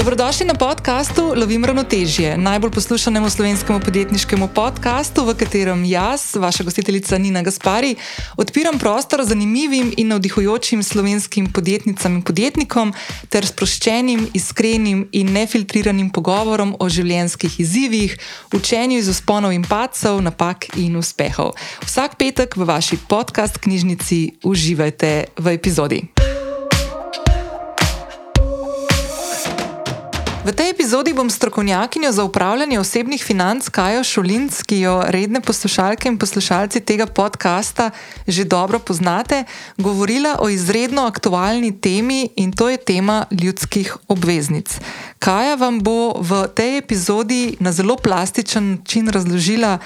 Dobrodošli na podkastu Lovim ravnotežje, najbolj poslušanemu slovenskemu podjetniškemu podkastu, v katerem jaz, vaša gostiteljica Nina Gaspari, odpiram prostor zanimivim in navdihujočim slovenskim podjetnicam in podjetnikom ter sproščenim, iskrenim in nefiltriranim pogovorom o življenjskih izzivih, učenju iz usponov in pacov, napak in uspehov. Vsak petek v vaši podcast knjižnici uživajte v epizodi. V tej epizodi bom strokovnjakinjo za upravljanje osebnih financ Kajo Šulinc, ki jo redne poslušalke in poslušalci tega podcasta že dobro poznate, govorila o izredno aktualni temi in to je tema ljudskih obveznic. Kaja vam bo v tej epizodi na zelo plastičen način razložila,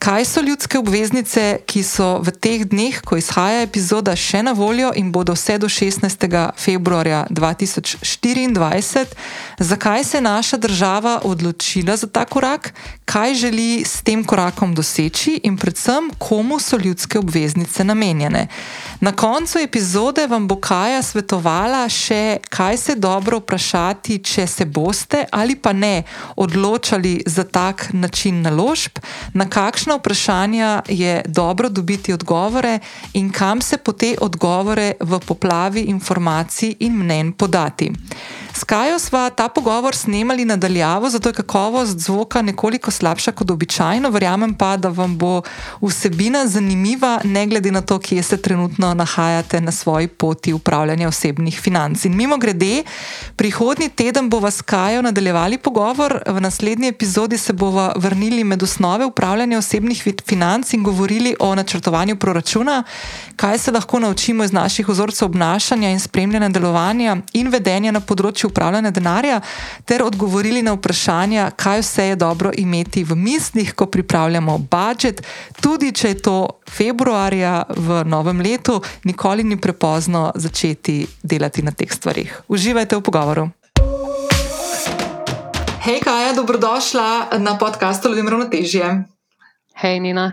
Kaj so ljudske obveznice, ki so v teh dneh, ko izhaja epizoda, še na voljo in bodo vse do 16. februarja 2024? Zakaj se je naša država odločila za ta korak, kaj želi s tem korakom doseči in predvsem, komu so ljudske obveznice namenjene? Na koncu epizode vam bo Kaja svetovala še, kaj se dobro vprašati, če se boste ali pa ne odločali za tak način naložb, na kakšna vprašanja je dobro dobiti odgovore in kam se po te odgovore v poplavi informacij in mnen podati. S Kajo sva ta pogovor snemali nadaljavo, zato je kakovost zvoka nekoliko slabša kot običajno. Verjamem pa, da vam bo vsebina zanimiva, ne glede na to, kje se trenutno nahajate na svoji poti upravljanja osebnih financ. In mimo grede, prihodnji teden bova s Kajo nadaljevali pogovor, v naslednji epizodi se bova vrnili med osnove upravljanja osebnih financ in govorili o načrtovanju proračuna, kaj se lahko naučimo iz naših vzorcev obnašanja in spremljanja delovanja in vedenja na področju upravljanja denarja, ter odgovorili na vprašanja, kaj vse je dobro imeti v mislih, ko pripravljamo budžet, tudi če je to februarja v novem letu, nikoli ni prepozno začeti delati na teh stvarih. Uživajte v pogovoru. Hej, Kaja, dobrodošla na podkastu Ljudem ravnotežje. Hej, Nina.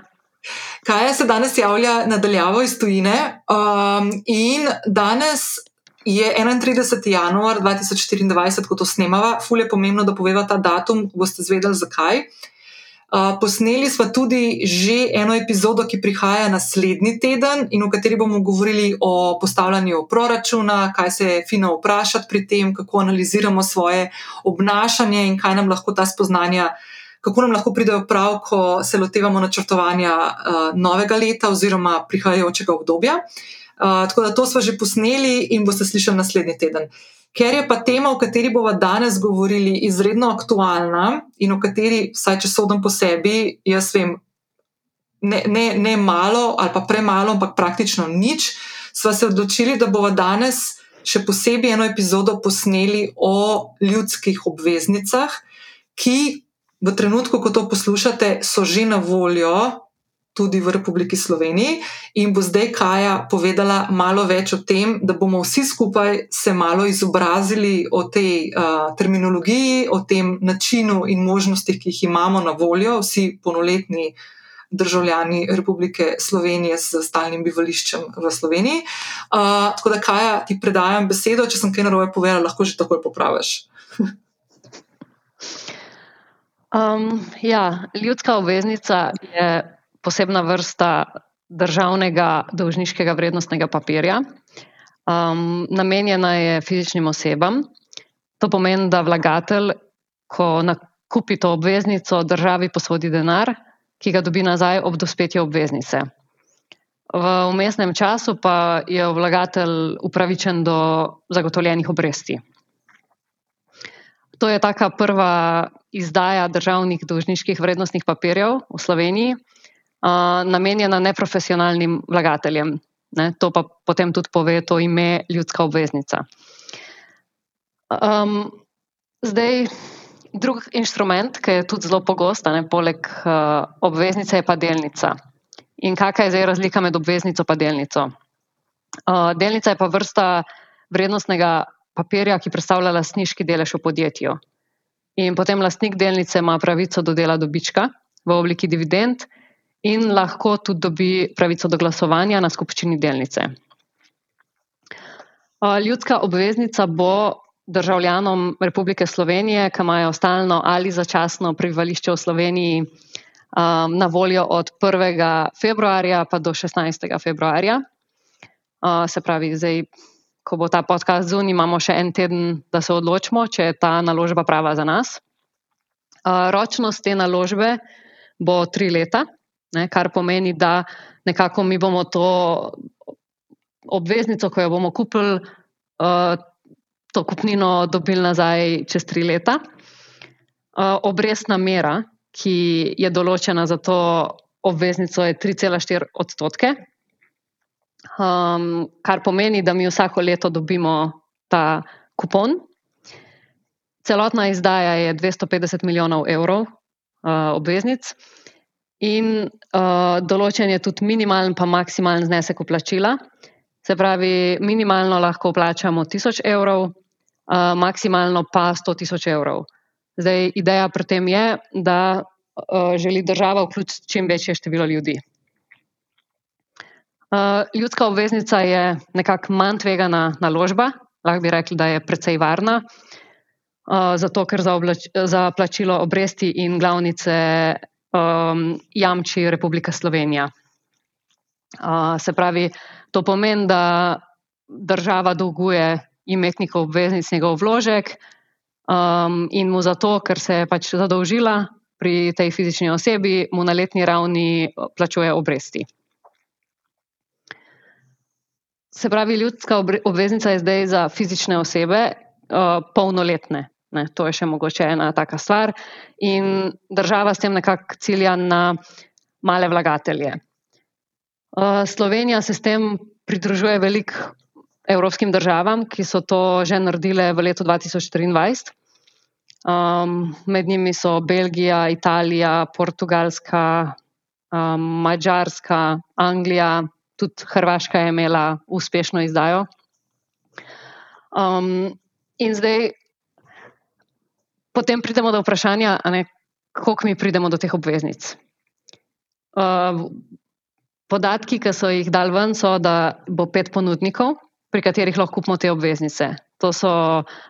Kaja se danes javlja nadaljavo iz tujine um, in danes je 31. januar 2024, ko to snemava, fulje je pomembno, da poveva ta datum, boste zvedeli zakaj. Uh, posneli smo tudi že eno epizodo, ki prihaja naslednji teden, in v kateri bomo govorili o postavljanju proračuna, kaj se je fino vprašati pri tem, kako analiziramo svoje obnašanje in kaj nam lahko ta spoznanja, kako nam lahko pridejo prav, ko se lotevamo načrtovanja uh, novega leta oziroma prihajajočega obdobja. Uh, tako da to smo že posneli in boste slišali naslednji teden. Ker je pa tema, o kateri bomo danes govorili, izredno aktualna in o kateri, vsaj če sodim po sebi, jaz vem, ne, ne, ne malo ali pa premalo, ampak praktično nič, smo se odločili, da bomo danes še posebej eno epizodo posneli o ljudskih obveznicah, ki v trenutku, ko to poslušate, so že na voljo tudi v Republiki Sloveniji. In bo zdaj Kaja povedala malo več o tem, da bomo vsi skupaj se malo izobrazili o tej uh, terminologiji, o tem načinu in možnostih, ki jih imamo na voljo, vsi polnoletni. Državljani Republike Slovenije s stalnim bivališčem v Sloveniji. Uh, tako da, Kaja, ti predajam besedo, če sem kaj narobe povedala, lahko že takoj popraviš. um, ja, ljudska obveznica je posebna vrsta državnega dolžniškega vrednostnega papirja. Um, namenjena je fizičnim osebam. To pomeni, da vlagatelj, ko nakupi to obveznico, državi posodi denar, ki ga dobi nazaj ob dospetju obveznice. V umestnem času pa je vlagatelj upravičen do zagotovljenih obresti. To je taka prva izdaja državnih dolžniških vrednostnih papirjev v Sloveniji namenjena neprofesionalnim vlagateljem. Ne, to pa potem tudi pove to ime ljudska obveznica. Um, zdaj, drug inštrument, ki je tudi zelo pogost, ne poleg uh, obveznice, je pa delnica. In kakšna je zdaj razlika med obveznico in delnico? Uh, delnica je pa vrsta vrednostnega papirja, ki predstavlja lastniški delež v podjetju. In potem lastnik delnice ima pravico do dela dobička v obliki dividend, in lahko tudi dobi pravico do glasovanja na skupščini delnice. Ljudska obveznica bo državljanom Republike Slovenije, ki imajo stalno ali začasno prebivališče v Sloveniji, um, na voljo od 1. februarja pa do 16. februarja. Se pravi, zdaj, ko bo ta podcast zunaj, imamo še en teden, da se odločimo, če je ta naložba prava za nas. Ročnost te naložbe bo tri leta, ne, kar pomeni, da nekako mi bomo to obveznico, ko jo bomo kupili, uh, to kupnino dobili nazaj čez tri leta. Uh, obrestna mera, ki je določena za to obveznico, je 3,4 odstotke, um, kar pomeni, da mi vsako leto dobimo ta kupon. Celotna izdaja je 250 milijonov evrov uh, obveznic, in uh, določen je tudi minimalen, pa maksimalen znesek uplačila. Se pravi, minimalno lahko plačamo 1000 evrov, uh, maksimalno pa 100 tisoč evrov. Zdaj, ideja pri tem je, da uh, želi država vključiti čim večje število ljudi. Uh, ljudska obveznica je nekako manj tvegana naložba, lahko bi rekli, da je precej varna, uh, zato ker za, oblač, za plačilo obresti in glavnice um, jamči Republika Slovenija. Uh, se pravi, To pomeni, da država dolguje imetniku obveznic njegov vložek um, in mu zato, ker se je pač zadolžila pri tej fizični osebi, mu na letni ravni plačuje obresti. Se pravi, ljudska obveznica je zdaj za fizične osebe uh, polnoletne. Ne, to je še mogoče ena taka stvar, in država s tem nekako cilja na male vlagatelje. Eh, Slovenija se s tem pridružuje velik evropskim državam, ki so to že naredile v letu 2023. Um, med njimi so Belgija, Italija, Portugalska, um, Mačarska, Anglija, tudi Hrvaška je imela uspešno izdajo. Um, in zdaj, potem pridemo do vprašanja, kako mi pridemo do teh obveznic. Uh, Podatki, ki so jih dal ven, so, da bo pet ponudnikov, pri katerih lahko kupimo te obveznice. To so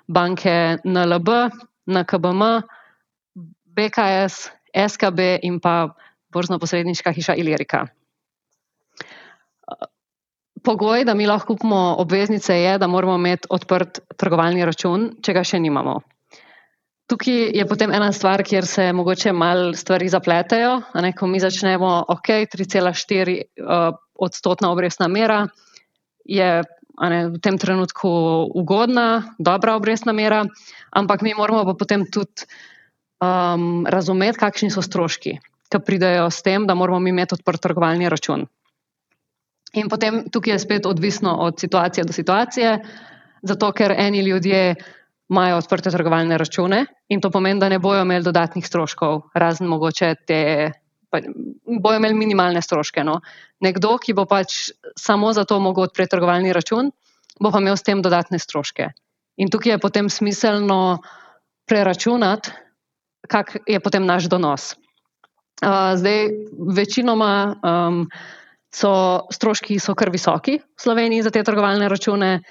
banke NLB, NKBM, BKS, SKB in pa borzno-posredniška hiša Ilirika. Pogoj, da mi lahko kupimo obveznice, je, da moramo imeti odprt trgovalni račun, če ga še nimamo. Tukaj je potem ena stvar, kjer se mogoče malo stvari zapletejo. Ko mi začnemo, ok, 3,4 uh, odstotna obrestna mera je ne, v tem trenutku ugodna, dobra obrestna mera, ampak mi moramo pa potem tudi um, razumeti, kakšni so stroški, ki pridejo s tem, da moramo mi imeti odprt trgovalni račun. In potem tukaj je spet odvisno od situacije do situacije, zato ker eni ljudje imajo odprte trgovalne račune in to pomeni, da ne bojo imeli dodatnih stroškov, razen mogoče te, pa, bojo imeli minimalne stroške. No. Nekdo, ki bo pač samo za to mogel odpreti trgovalni račun, bo pa imel s tem dodatne stroške. In tukaj je potem smiselno preračunati, kak je potem naš donos. Uh, zdaj, večinoma um, so stroški kar visoki v Sloveniji za te trgovalne račune.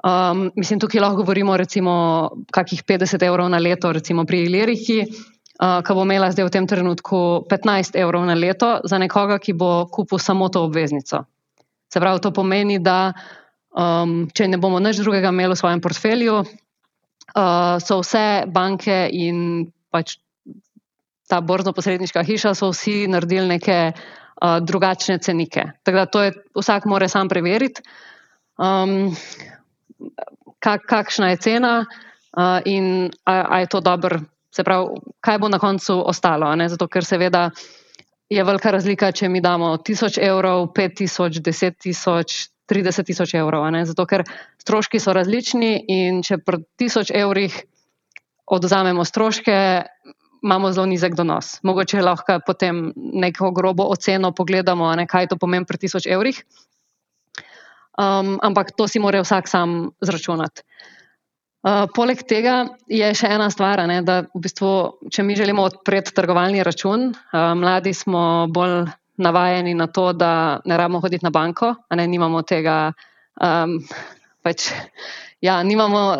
Um, mislim, tukaj lahko govorimo o kakih 50 evrov na leto, recimo pri Iliriki, uh, ki bo imela zdaj v tem trenutku 15 evrov na leto za nekoga, ki bo kupil samo to obveznico. Se pravi, to pomeni, da um, če ne bomo nič drugega imeli v svojem portfelju, uh, so vse banke in pač ta borzno-posredniška hiša, so vsi naredili neke uh, drugačne cenike. Tako da to je vsak mora sam preveriti. Um, kak, kakšna je cena uh, in ali je to dobro. Se pravi, kaj bo na koncu ostalo? Zato, ker seveda je velika razlika, če mi damo 1000 evrov, 5000, 10 tisoč, 30 tisoč evrov. Zato, ker stroški so različni in če pri 1000 evrih odzamemo stroške, imamo zelo nizek donos. Mogoče lahko potem neko grobo oceno pogledamo, ne, kaj to pomeni pri 1000 evrih um, ampak to si mora vsak sam zračunati. Uh, poleg tega je še ena stvar, ne, da v bistvu, če mi želimo odpreti trgovalni račun, uh, mladi smo bolj navajeni na to, da ne rabimo hoditi na banko, ne nimamo tega. Um, pač, ja, nimamo,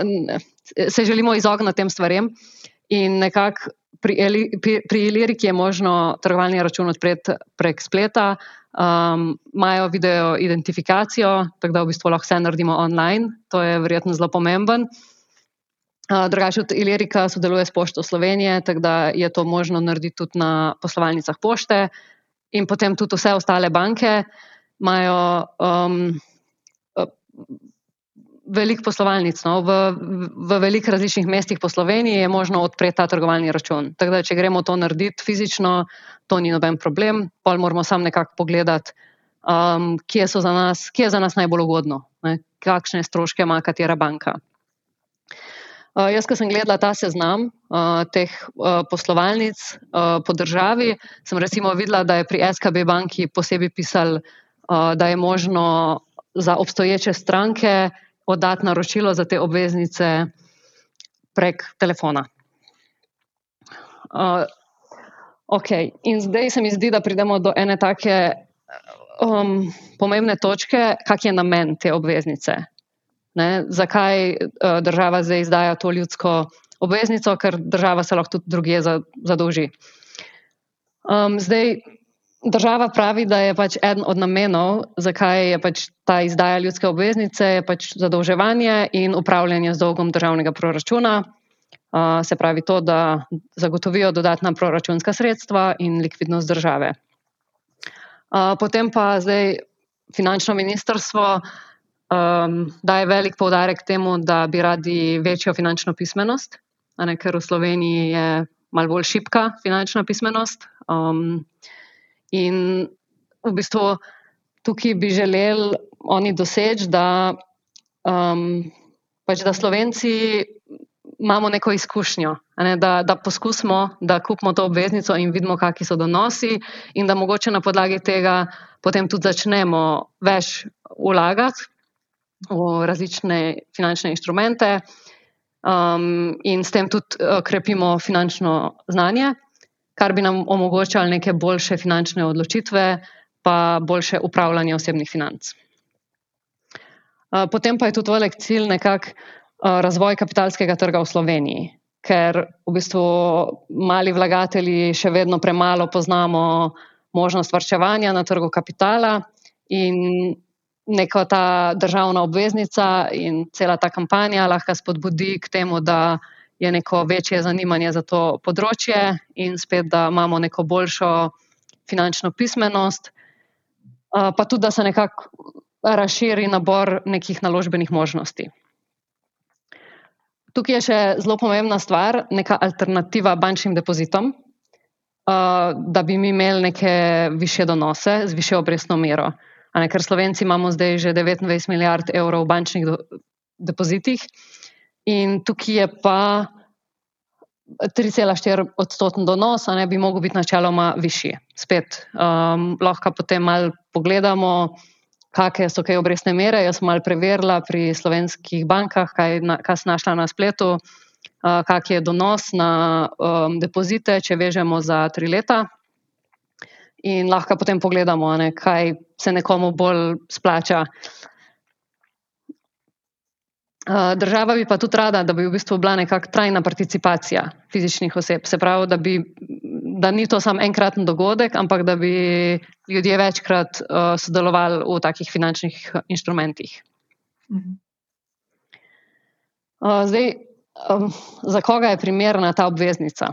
se želimo izogniti tem stvarem. In nekako pri, pri Iliriki je možno trgovalni račun odpreti prek spleta, um, imajo video identifikacijo, tako da v bistvu lahko vse naredimo online. To je verjetno zelo pomemben. Uh, drugače, tudi Ilirika sodeluje s Pošto Slovenije, tako da je to možno narediti tudi na poslovalnicah pošte, in potem tudi vse ostale banke imajo. Um, veliko poslovalnic. No. V, v velikih različnih mestih po Sloveniji je možno odpreti ta trgovalni račun. Tako da, če gremo to narediti fizično, to ni noben problem. Pol moramo sam nekako pogledati, um, kje, nas, kje je za nas najbolj ugodno, ne. kakšne stroške ima katera banka. Uh, jaz, ko sem gledala ta seznam uh, teh uh, poslovalnic uh, po državi, sem recimo videla, da je pri SKB banki posebej pisal, uh, da je možno za obstoječe stranke oddati naročilo za te obveznice prek telefona. Uh, okay. In zdaj se mi zdi, da pridemo do ene take um, pomembne točke, kak je namen te obveznice. Ne? Zakaj uh, država zdaj izdaja to ljudsko obveznico, ker država se lahko tudi druge zadolži. Um, zdaj, Država pravi, da je pač eden od namenov, zakaj je pač ta izdaja ljudske obveznice, pač zadolževanje in upravljanje z dolgom državnega proračuna. Uh, se pravi, to, da zagotovijo dodatna proračunska sredstva in likvidnost države. Uh, potem pa zdaj finančno ministrstvo um, daje velik poudarek temu, da bi radi večjo finančno pismenost, ne, ker v Sloveniji je malo bolj šipka finančna pismenost. Um, In v bistvu tukaj bi želeli oni doseči, da, um, pač da Slovenci imamo neko izkušnjo, ne, da, da poskusimo, da kupimo to obveznico in vidimo, kakšni so donosi, in da mogoče na podlagi tega potem tudi začnemo več vlagati v različne finančne inštrumente. Um, in s tem tudi uh, krepimo finančno znanje kar bi nam omogočalo neke boljše finančne odločitve, pa boljše upravljanje osebnih financ. Potem pa je tudi velik cilj nekako razvoj kapitalskega trga v Sloveniji, ker v bistvu mali vlagatelji še vedno premalo poznamo možnost vrčevanja na trgu kapitala in neka ta državna obveznica in cela ta kampanja lahko spodbudi k temu, da je neko večje zanimanje za to področje in spet, da imamo neko boljšo finančno pismenost, pa tudi, da se nekako razširi nabor nekih naložbenih možnosti. Tukaj je še zelo pomembna stvar, neka alternativa bančnim depozitom, da bi mi imeli neke više donose z više obrestno mero. Ne, ker Slovenci imamo zdaj že 29 milijard evrov v bančnih depozitih, In tukaj je pa 3,4 odstotni donos, a ne bi mogel biti načeloma višji. Spet um, lahko potem malo pogledamo, kakšne so kaj obrestne mere. Jaz sem malo preverila pri slovenskih bankah, kaj, na, kaj sem našla na spletu, uh, kak je donos na um, depozite, če vežemo za tri leta. In lahko potem pogledamo, ne, kaj se nekomu bolj splača. Eh, država bi pa tudi rada, da bi v bistvu bila nekakšna trajna participacija fizičnih oseb. Se pravi, da, bi, da ni to samo enkraten dogodek, ampak da bi ljudje večkrat uh, sodelovali v takih finančnih inštrumentih. Uh, zdaj, um, za koga je primerna ta obveznica?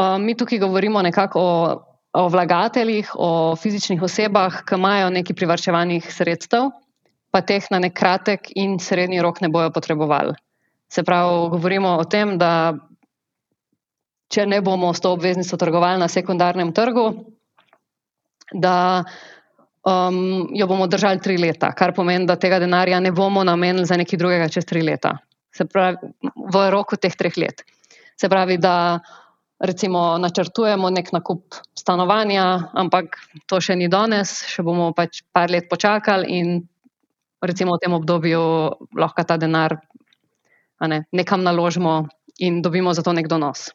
Uh, mi tukaj govorimo nekako o, o vlagateljih, o fizičnih osebah, ki imajo nekaj privrčevanih sredstev pa teh na nek kratek in srednji rok ne bojo potrebovali. Se pravi, govorimo o tem, da če ne bomo s to obveznico trgovali na sekundarnem trgu, da um, jo bomo držali tri leta, kar pomeni, da tega denarja ne bomo namenili za nekaj drugega čez tri leta. Se pravi, v roku teh treh let. Se pravi, da recimo načrtujemo nek nakup stanovanja, ampak to še ni danes, še bomo pač par let počakali in recimo v tem obdobju lahko ta denar ne, nekam naložimo in dobimo za to nek donos.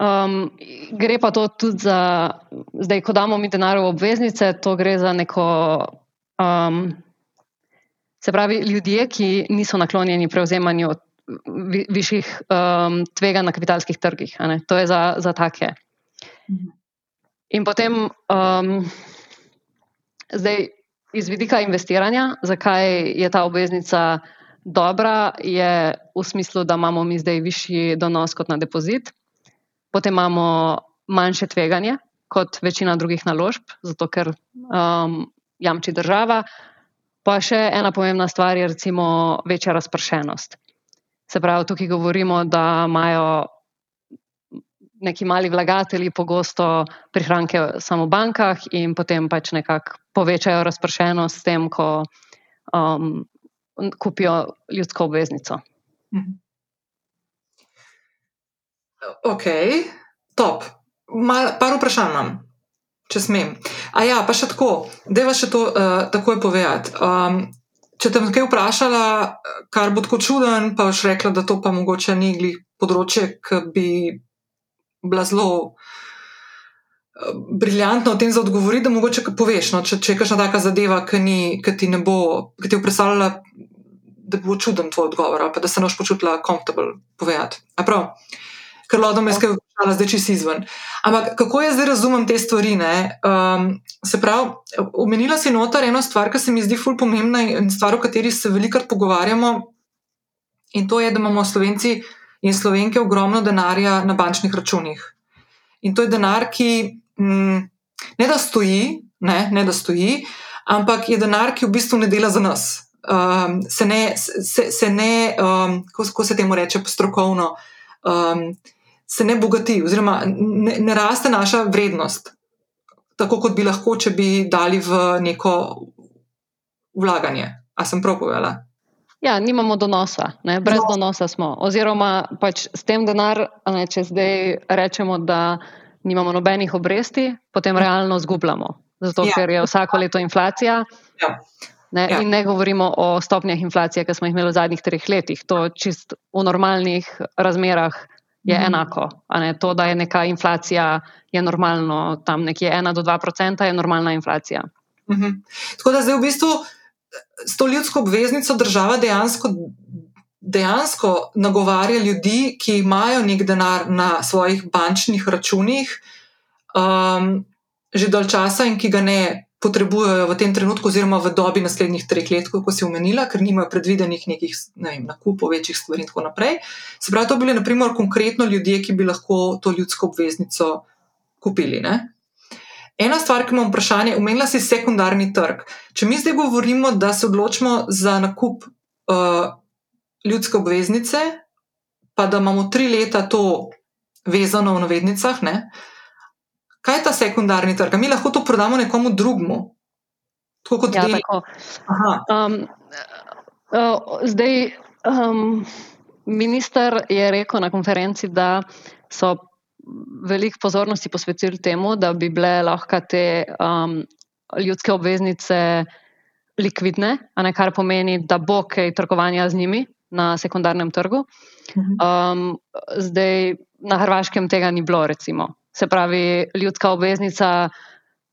Um, gre pa to tudi za, zdaj, ko damo mi denar v obveznice, to gre za neko um, Se pravi, ljudje, ki niso naklonjeni prevzemanju vi, višjih um, tvega na kapitalskih trgih. To je za, za take. In potem, um, zdaj, iz vidika investiranja, zakaj je ta obveznica dobra, je v smislu, da imamo mi zdaj višji donos kot na depozit, potem imamo manjše tveganje kot večina drugih naložb, zato ker um, jamči država. Pa še ena pomembna stvar je, recimo, večja razpršenost. Se pravi, tukaj govorimo, da imajo neki mali vlagatelji pogosto prihranke samo v bankah in potem pač nekako povečajo razpršenost s tem, ko um, kupijo ljudsko obveznico. Mhm. Ok, top. Mal, par vprašanj imam, če smem. A ja, pa še tako, da je še to uh, takoj povedati. Um, če te bom kaj vprašala, kar bo tako čuden, pa boš rekla, da to pa mogoče ni glih področje, ki bi bila zelo eh, briljantna v tem za odgovoriti, da mogoče poveš, no, če, če je kakšna taka zadeva, ki, ni, ki ti ne bo, ki ti je predstavljala, da bo čuden tvoj odgovor, pa da se ne boš počutila komfortabel povedati. Prav, ker lodom je skaj vprašala, zdaj če si izven. Ampak kako jaz zdaj razumem te stvari? Um, se pravi, omenila si notar eno stvar, ki se mi zdi ful pomembna in stvar, o kateri se velikokrat pogovarjamo, in to je, da imamo slovenci in slovenke ogromno denarja na bančnih računih. In to je denar, ki mm, ne da stoji, ne, ne da stoji, ampak je denar, ki v bistvu ne dela za nas. Um, se ne, se, se ne um, kako se temu reče, strokovno. Um, se ne bogati, oziroma ne, ne raste naša vrednost, tako kot bi lahko, če bi dali v neko vlaganje. A sem prav povedala? Ja, nimamo donosa, ne? brez no. donosa smo. Oziroma, pač s tem denar, ne, če zdaj rečemo, da nimamo nobenih obresti, potem ja. realno zgubljamo. Zato, ja. ker je vsako leto inflacija. Ja. Ne, ja. In ne govorimo o stopnjah inflacije, ki smo jih imeli v zadnjih treh letih. To čist v normalnih razmerah je mm. enako. To, da je neka inflacija, je normalno, tam nekje 1 do 2 odstotka je normalna inflacija. Mm -hmm. Tako da zdaj v bistvu s to ljudsko obveznico država dejansko, dejansko nagovarja ljudi, ki imajo nek denar na svojih bančnih računih um, že dalj časa in ki ga ne potrebujejo v tem trenutku, oziroma v dobi naslednjih treh let, kot si omenila, ker nimajo predvidenih nekih ne vem, nakupov večjih stvari in tako naprej. Se pravi, to bili naprimer konkretno ljudje, ki bi lahko to ljudsko obveznico kupili. Ne? Ena stvar, ki imam vprašanje, omenila si sekundarni trg. Če mi zdaj govorimo, da se odločimo za nakup uh, ljudske obveznice, pa da imamo tri leta to vezano v navednicah, ne, kaj je ta sekundarni trg? Mi lahko to prodamo nekomu drugemu. Tako kot ja, tako. Um, uh, zdaj, um, minister je rekel na konferenci, da so veliko pozornosti posvetili temu, da bi bile lahko te um, ljudske obveznice likvidne, ne, kar pomeni, da bo kaj trgovanja z njimi na sekundarnem trgu. Um, zdaj, na Hrvaškem tega ni bilo, recimo. Se pravi, ljudska obveznica,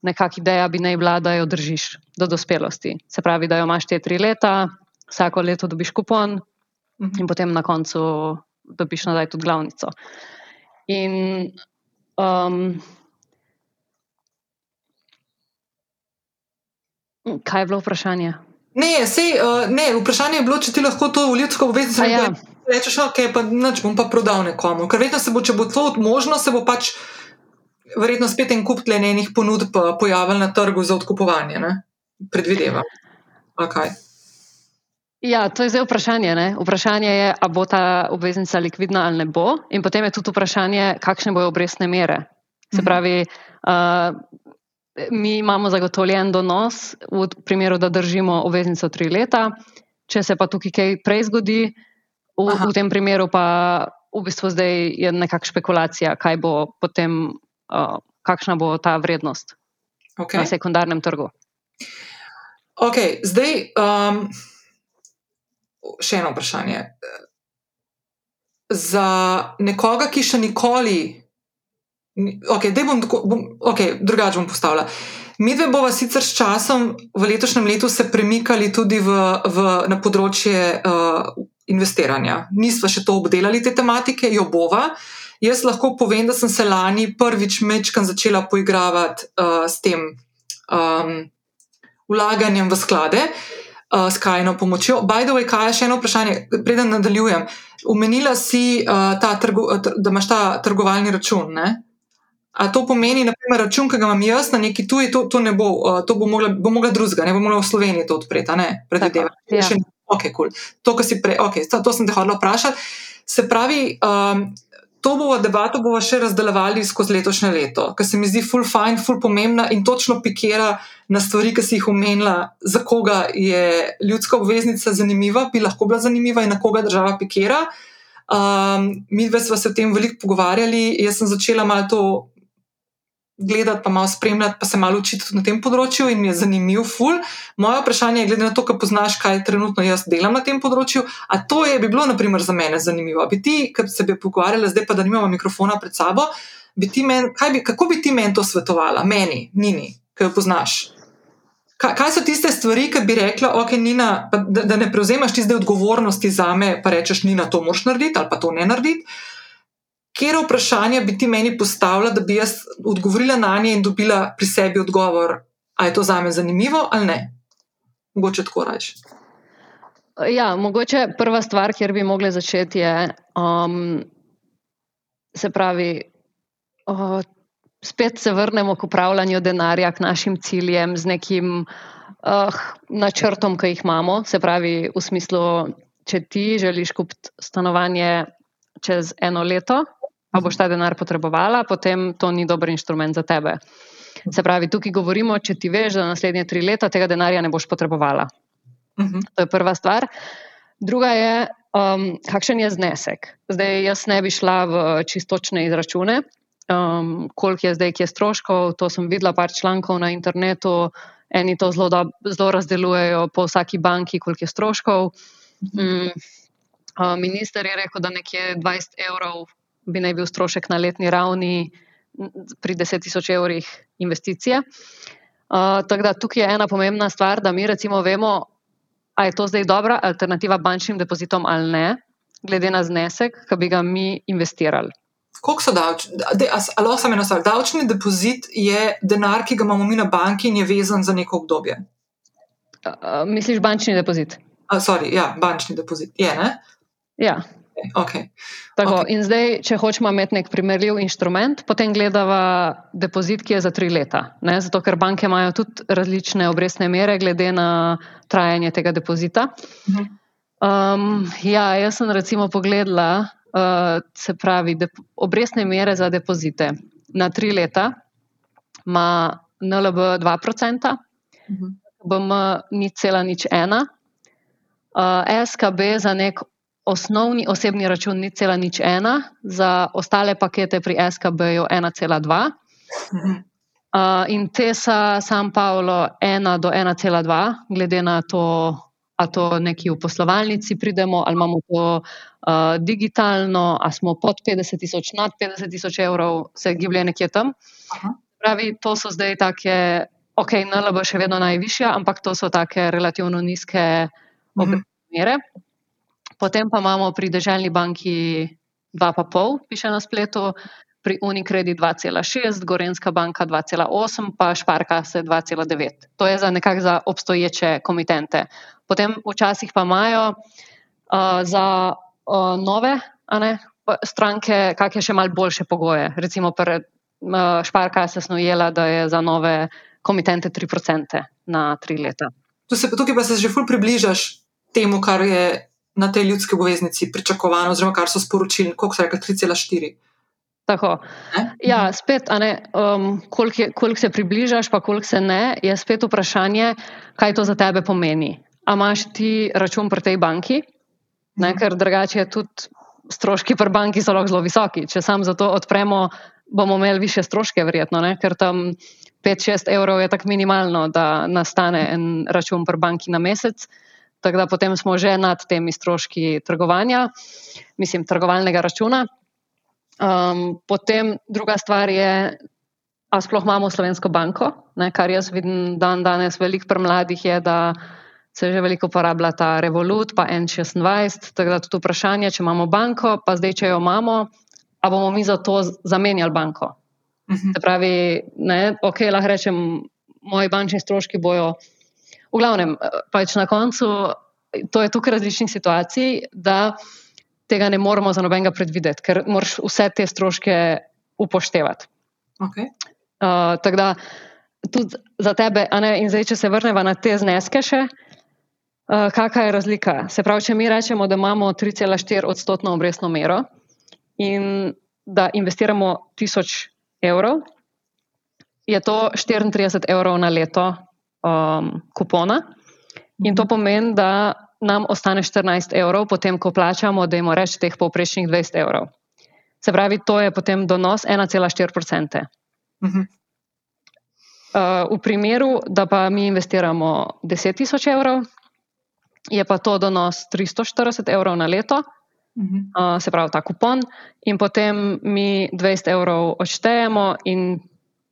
nekakšna ideja bi naj bila, da jo držiš do dospelosti. Se pravi, da jo imaš te tri leta, vsako leto dobiš kupon in potem na koncu dobiš nazaj tudi glavnico. In um, kaj je bilo vprašanje? Ne, sej, uh, ne, vprašanje je bilo, če ti lahko to v ljudsko obveznico ja. rečeš, ok, pa neč bom pa prodal nekomu. Ker vedno se bo, če bo to možno, se bo pač verjetno spet en kup tlenenih ponudb eh, pojavil na trgu za odkupovanje. Ne? Predvidevam. Okay. Ja, to je zdaj vprašanje. Ne? Vprašanje je, ali bo ta obveznica likvidna ali ne bo. In potem je tudi vprašanje, kakšne bojo obrestne mere. Se mhm. pravi, uh, mi imamo zagotovljen donos v primeru, da držimo obveznico tri leta. Če se pa tukaj kaj prej zgodi, v, v tem primeru pa v bistvu zdaj je nekakšna špekulacija, kaj bo potem uh, kakšna bo ta vrednost okay. na sekundarnem trgu. Okay, zdaj, um, še eno vprašanje. Za nekoga, ki še nikoli, okay, bom, bom, okay, drugače bom postavila. Mi dve bova sicer s časom v letošnjem letu se premikali tudi v, v, na področje uh, investiranja. Nisva še to obdelali te tematike, jo bova. Jaz lahko povem, da sem se lani prvič mečkam začela poigravati uh, s tem um, vlaganjem v sklade, uh, s kajno pomočjo. By the way, kaj je še eno vprašanje, preden nadaljujem. Umenila si, uh, trgu, da imaš ta trgovalni račun. Ne? A to pomeni, da račun, ki ga imam jaz na neki tuji, to, to ne bo, uh, to bo mogla, bo mogla drugega, ne bo mogla v Sloveniji to odpreti, ne? Predvidevam. Ja. Ok, cool. To, kar si prej, ok, to, to sem te hodila vprašati. Se pravi, um, to bomo debato bomo še razdelovali skozi letošnje leto, ker se mi zdi full fine, full pomembna in točno pikira na stvari, ki si jih omenila, za koga je ljudska obveznica zanimiva, bi lahko bila zanimiva in na koga država pikira. Um, mi dve smo se o tem veliko pogovarjali, jaz sem začela malo to gledati, pa malo spremljati, pa se malo učiti na tem področju in mi je zanimiv, ful. Moje vprašanje je, glede na to, kaj poznaš, kaj trenutno jaz delam na tem področju, a to je bi bilo, naprimer, za mene zanimivo. Bi ti, ki se bi pogovarjala, zdaj pa da nimamo mikrofona pred sabo, bi men, bi, kako bi ti meni to svetovala, meni, Nini, ki jo poznaš? Kaj, kaj so tiste stvari, ki bi rekla, okay, Nina, da, da ne prevzemaš ti zdaj odgovornosti za me, pa rečeš, Nina, to moš narediti ali pa to ne narediti? Kje vprašanja bi ti meni postavila, da bi jaz odgovorila na nje in dobila pri sebi odgovor, ali je to za me zanimivo ali ne? Mogoče tako reči. Ja, mogoče prva stvar, kjer bi mogli začeti, je, um, se pravi, uh, spet se vrnemo k upravljanju denarja, k našim ciljem, z nekim uh, načrtom, ki jih imamo. Se pravi, v smislu, če ti želiš kupiti stanovanje čez eno leto, pa boš ta denar potrebovala, potem to ni dober inštrument za tebe. Se pravi, tukaj govorimo, če ti veš, da naslednje tri leta tega denarja ne boš potrebovala. Uh mhm. -huh. To je prva stvar. Druga je, um, kakšen je znesek. Zdaj, jaz ne bi šla v čistočne izračune, um, koliko je zdaj, ki je stroškov. To sem videla par člankov na internetu, eni to zelo, do, zelo razdelujejo po vsaki banki, koliko je stroškov. Um, minister je rekel, da nekje 20 evrov bi naj bil strošek na letni ravni pri 10 tisoč evrih investicije. Uh, tako da tukaj je ena pomembna stvar, da mi recimo vemo, ali je to zdaj dobra alternativa bančnim depozitom ali ne, glede na znesek, ki bi ga mi investirali. Koliko so davčni? Ali samo eno stvar? Davčni depozit je denar, ki ga imamo mi na banki in je vezan za neko obdobje. Uh, misliš bančni depozit? Uh, sorry, ja, bančni depozit je, ne? Ja. Okay. Tako, okay. In zdaj, če hočemo imeti nek primerljiv inštrument, potem gledamo depozit, ki je za tri leta. Ne? Zato, ker banke imajo tudi različne obrestne mere, glede na trajanje tega depozita. Um, ja, jaz sem recimo pogledala, uh, se pravi, obrestne mere za depozite na tri leta ima NLB 2%, BM ni cela nič ena, uh, SKB za nek osnovni osebni račun ni cela nič ena, za ostale pakete pri SKB-ju 1,2. Uh, in TESA, San Paolo 1 do 1,2, glede na to, ali to neki v poslovalnici pridemo, ali imamo to uh, digitalno, ali smo pod 50 tisoč, nad 50 tisoč evrov, se giblje nekje tam. Aha. Pravi, to so zdaj take, ok, NLB še vedno najvišja, ampak to so take relativno nizke obrestne mere. Mhm. Potem pa imamo pri državni banki 2,5, piše na spletu, pri Unikredi 2,6, Gorenska banka 2,8, pa Šparka se 2,9. To je za nekako za obstoječe komitente. Potem včasih pa imajo uh, za uh, nove ne, stranke kakšne še mal boljše pogoje. Recimo pred uh, Šparka se snujela, da je za nove komitente 3% na tri leta. Tukaj pa se že ful približaš temu, kar je na tej ljudski obveznici pričakovano, oziroma kar so sporočili, koliko je rekel, 3,4. Tako. Ja, spet, um, koliko, koliko se približaš, pa koliko se ne, je spet vprašanje, kaj to za tebe pomeni. A imaš ti račun pri tej banki, ne, ker drugače je tudi stroški pri banki so lahko zelo visoki. Če sam za to odpremo, bomo imeli više stroške, verjetno, ne, ker tam 5-6 evrov je tako minimalno, da nastane en račun pri banki na mesec. Tako da potem smo že nad temi stroški trgovanja, mislim, trgovalnega računa. Um, potem druga stvar je, ali sploh imamo slovensko banko. Ne, kar jaz vidim dan danes, veliko pri mladih je, da se že veliko uporablja ta Revolut, pa N26. Tako da tudi vprašanje, če imamo banko, pa zdaj, če jo imamo, a bomo mi za to zamenjali banko. Uh -huh. Se pravi, ne, ok, lahko rečem, moji bančni stroški bojo. V glavnem, pač na koncu, to je tukaj različnih situacij, da tega ne moremo za nobenega predvideti, ker moraš vse te stroške upoštevati. Okay. Uh, tako da tudi za tebe, ne, in zdaj, če se vrnemo na te zneske, še, uh, kakšna je razlika? Se pravi, če mi rečemo, da imamo 3,4 odstotno obrestno mero in da investiramo 1000 evrov, je to 34 evrov na leto um, kupona. In to pomeni, da nam ostane 14 evrov, potem ko plačamo, da imamo reči teh povprečnih 20 evrov. Se pravi, to je potem donos 1,4 procente. Uh -huh. uh, v primeru, da pa mi investiramo 10 tisoč evrov, je pa to donos 340 evrov na leto, uh -huh. uh, se pravi ta kupon, in potem mi 20 evrov odštejemo, in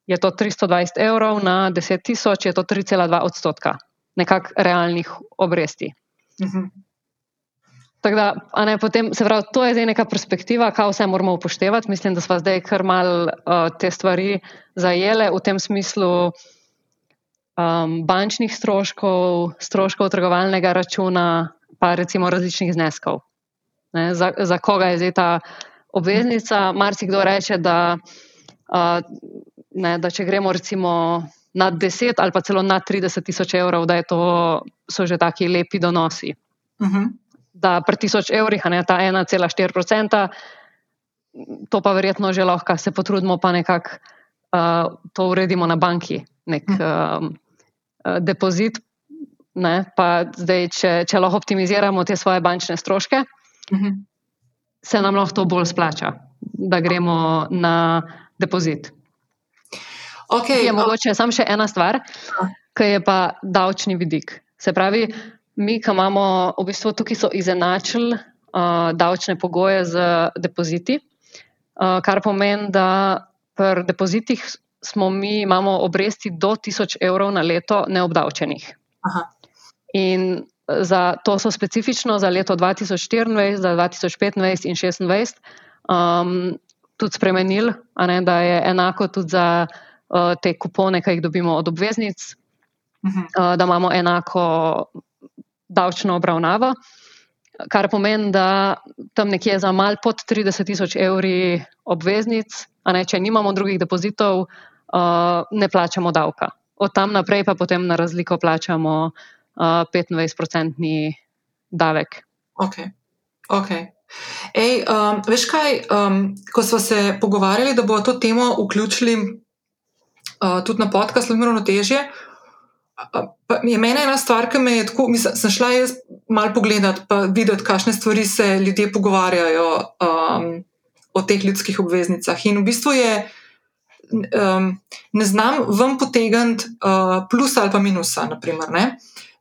je to 320 evrov na 10 tisoč, je to 3,2 odstotka nekakšnih realnih obresti. Mhm. Tako da, ne, potem, se pravi, to je zdaj neka perspektiva, kaj vse moramo upoštevati. Mislim, da smo zdaj kar mal uh, te stvari zajele v tem smislu um, bančnih stroškov, stroškov trgovalnega računa, pa recimo različnih zneskov. Ne, za, za koga je zdaj ta obveznica? Marsikdo reče, da, uh, ne, da če gremo recimo nad 10 ali pa celo nad 30 tisoč evrov, da to, so že taki lepi donosi. Uh mhm. -huh. Da pri tisoč evrih, a ne ta 1,4 procenta, to pa verjetno že lahko se potrudimo, pa nekako uh, to uredimo na banki, nek uh -huh. uh, depozit. Ne, pa zdaj, če, če lahko optimiziramo te svoje bančne stroške, uh mhm. -huh. se nam lahko to bolj splača, da gremo na depozit. Okay, je mogoče samo še ena stvar, ki je pa davčni vidik. Se pravi, mi, ki imamo v bistvu tukaj, so izenačili uh, davčne pogoje z depoziti, uh, kar pomeni, da pri depozitih smo mi imamo obresti do 1000 evrov na leto neobdavčenih. Aha. In za to so specifično za leto 2024, za 2025 in 2026 um, tudi spremenili, ne, da je enako tudi za. Eh, te kupone, ki jih dobimo od obveznic, -huh. uh, da imamo enako davčno obravnavo. Kar pomeni, da tam nekje za mal pod 30 tisoč evri obveznic, a ne če nimamo drugih depozitov, uh, ne plačamo davka. Od tam naprej pa potem na razliko plačamo uh, 25-procentni davek. Ok. okay. Ej, um, veš kaj, um, ko smo se pogovarjali, da bomo to temo vključili uh, tudi na podkastu, zelo malo težje. Uh, je meni ena stvar, ki me je tako, mislim, sem šla jaz malo pogledat, pa videti, kakšne stvari se ljudje pogovarjajo um, o teh ljudskih obveznicah. In v bistvu je, um, ne znam vam potegniti uh, plus ali pa minusa. Naprimer,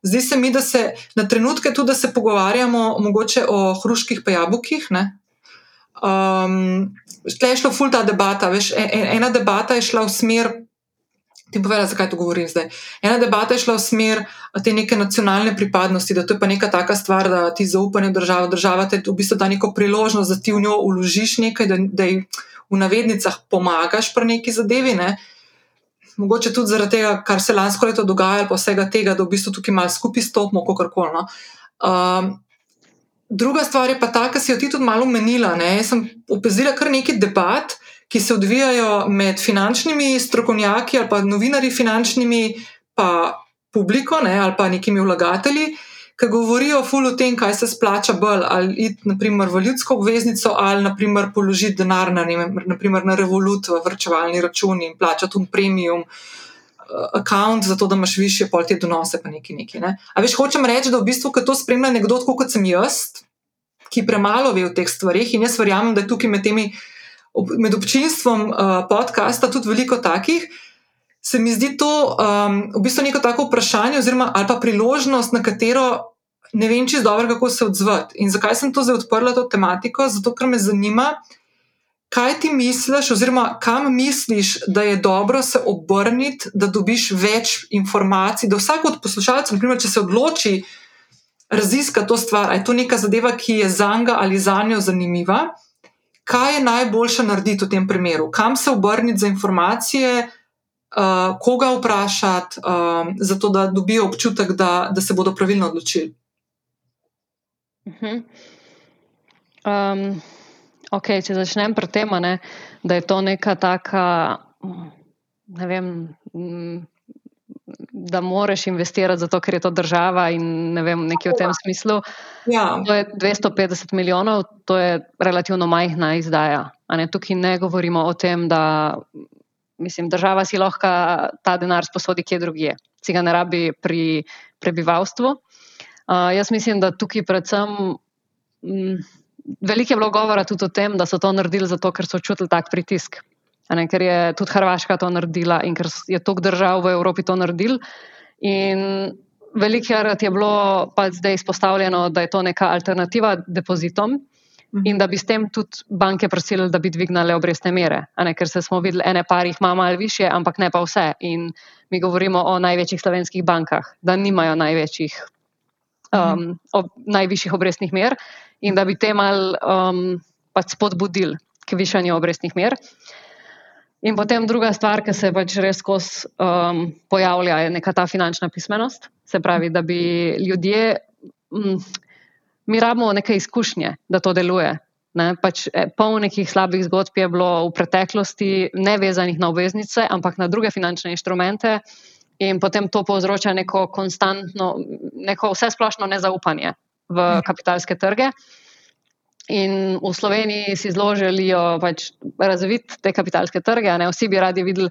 Zdi se mi, da se na trenutke tudi pogovarjamo mogoče o hruških pa jabolkih. Um, Tle je šla ful ta debata. Veš, e, e, ena debata je šla v smer ti povedala, zakaj to govorim zdaj. Ena debata je šla v smer te neke nacionalne pripadnosti, da to je pa neka taka stvar, da ti zaupanje v državo, država te v bistvu da neko priložnost, da ti v njo uložiš nekaj, da, da ji v navednicah pomagaš pri neki zadevi. Ne? Mogoče tudi zaradi tega, kar se lansko leto dogaja, pa vsega tega, da v bistvu tukaj malo skupaj stopimo, kako koli. No. Um, druga stvar je pa ta, kar si jo ti tudi malo menila. Jaz sem opazila kar nekaj debat, ki se odvijajo med finančnimi strokovnjaki ali pa novinarji finančnimi, pa publiko ne, ali pa nekimi vlagatelji, ki govorijo ful o tem, kaj se splača bolj, ali iti naprimer v ljudsko obveznico ali naprimer položiti denar na, naprimer, na revolut v vrčevalni račun in plačati un premium. Account, eh, zato da imaš više pol te donose, pa nekaj nekaj. Ne? A veš, hočem reči, da v bistvu, ko to spremlja nekdo, kot sem jaz, ki premalo ve o teh stvarih in jaz verjamem, da je tukaj med temi med občinstvom uh, podcasta tudi veliko takih. Se mi zdi to um, v bistvu neko tako vprašanje, oziroma ali pa priložnost, na katero ne vem, je dobro, kako se odzvati. In zakaj sem to zdaj odprla, to tematiko? Zato, ker me zanima, kaj ti misliš, oziroma kam misliš, da je dobro se obrniti, da dobiš več informacij, da vsak od poslušalcev, naprimer, če se odloči raziskati to stvar, je to neka zadeva, ki je za njega ali za njo zanimiva. Kaj je najboljše narediti v tem primeru? Kam se obrniti za informacije, uh, koga vprašati, uh, zato da dobijo občutek, da, da se bodo pravilno odločili? Uh -huh. um. Okay, če začnem pri tem, ne, da je to neka taka, ne vem, da moraš investirati zato, ker je to država in ne vem, nekaj v tem smislu. Ja. To je 250 milijonov, to je relativno majhna izdaja. Ne, tukaj ne govorimo o tem, da mislim, država si lahko ta denar sposodi kje drugje, si ga ne rabi pri prebivalstvu. Uh, jaz mislim, da tukaj predvsem. Mm, veliko je bilo govora tudi o tem, da so to naredili zato, ker so čutili tak pritisk. Ne, ker je tudi Hrvaška to naredila in ker je toliko držav v Evropi to naredil. In velikokrat je bilo pa zdaj izpostavljeno, da je to neka alternativa depozitom. Mhm. In da bi s tem tudi banke prosili, da bi dvignile obrestne mere. Ne, ker se smo videli, ene par jih ima malo više, ampak ne pa vse. In mi govorimo o največjih slovenskih bankah, da nimajo največjih, um, mhm. ob, najvišjih obrestnih mer in da bi te mal um, pač spodbudili k višanju obrestnih mer. In potem druga stvar, ki se pač res skozi um, pojavlja, je neka ta finančna pismenost. Se pravi, da bi ljudje, um, mi rabimo neke izkušnje, da to deluje. Ne, pač, eh, pol nekih slabih zgodb je bilo v preteklosti, ne vezanih na obveznice, ampak na druge finančne inštrumente, in potem to povzroča neko konstantno, neko vse splošno nezaupanje v mhm. kapitalske trge. In v Sloveniji si zelo želijo pač razviti te kapitalske trge. Ne? Vsi bi radi videli,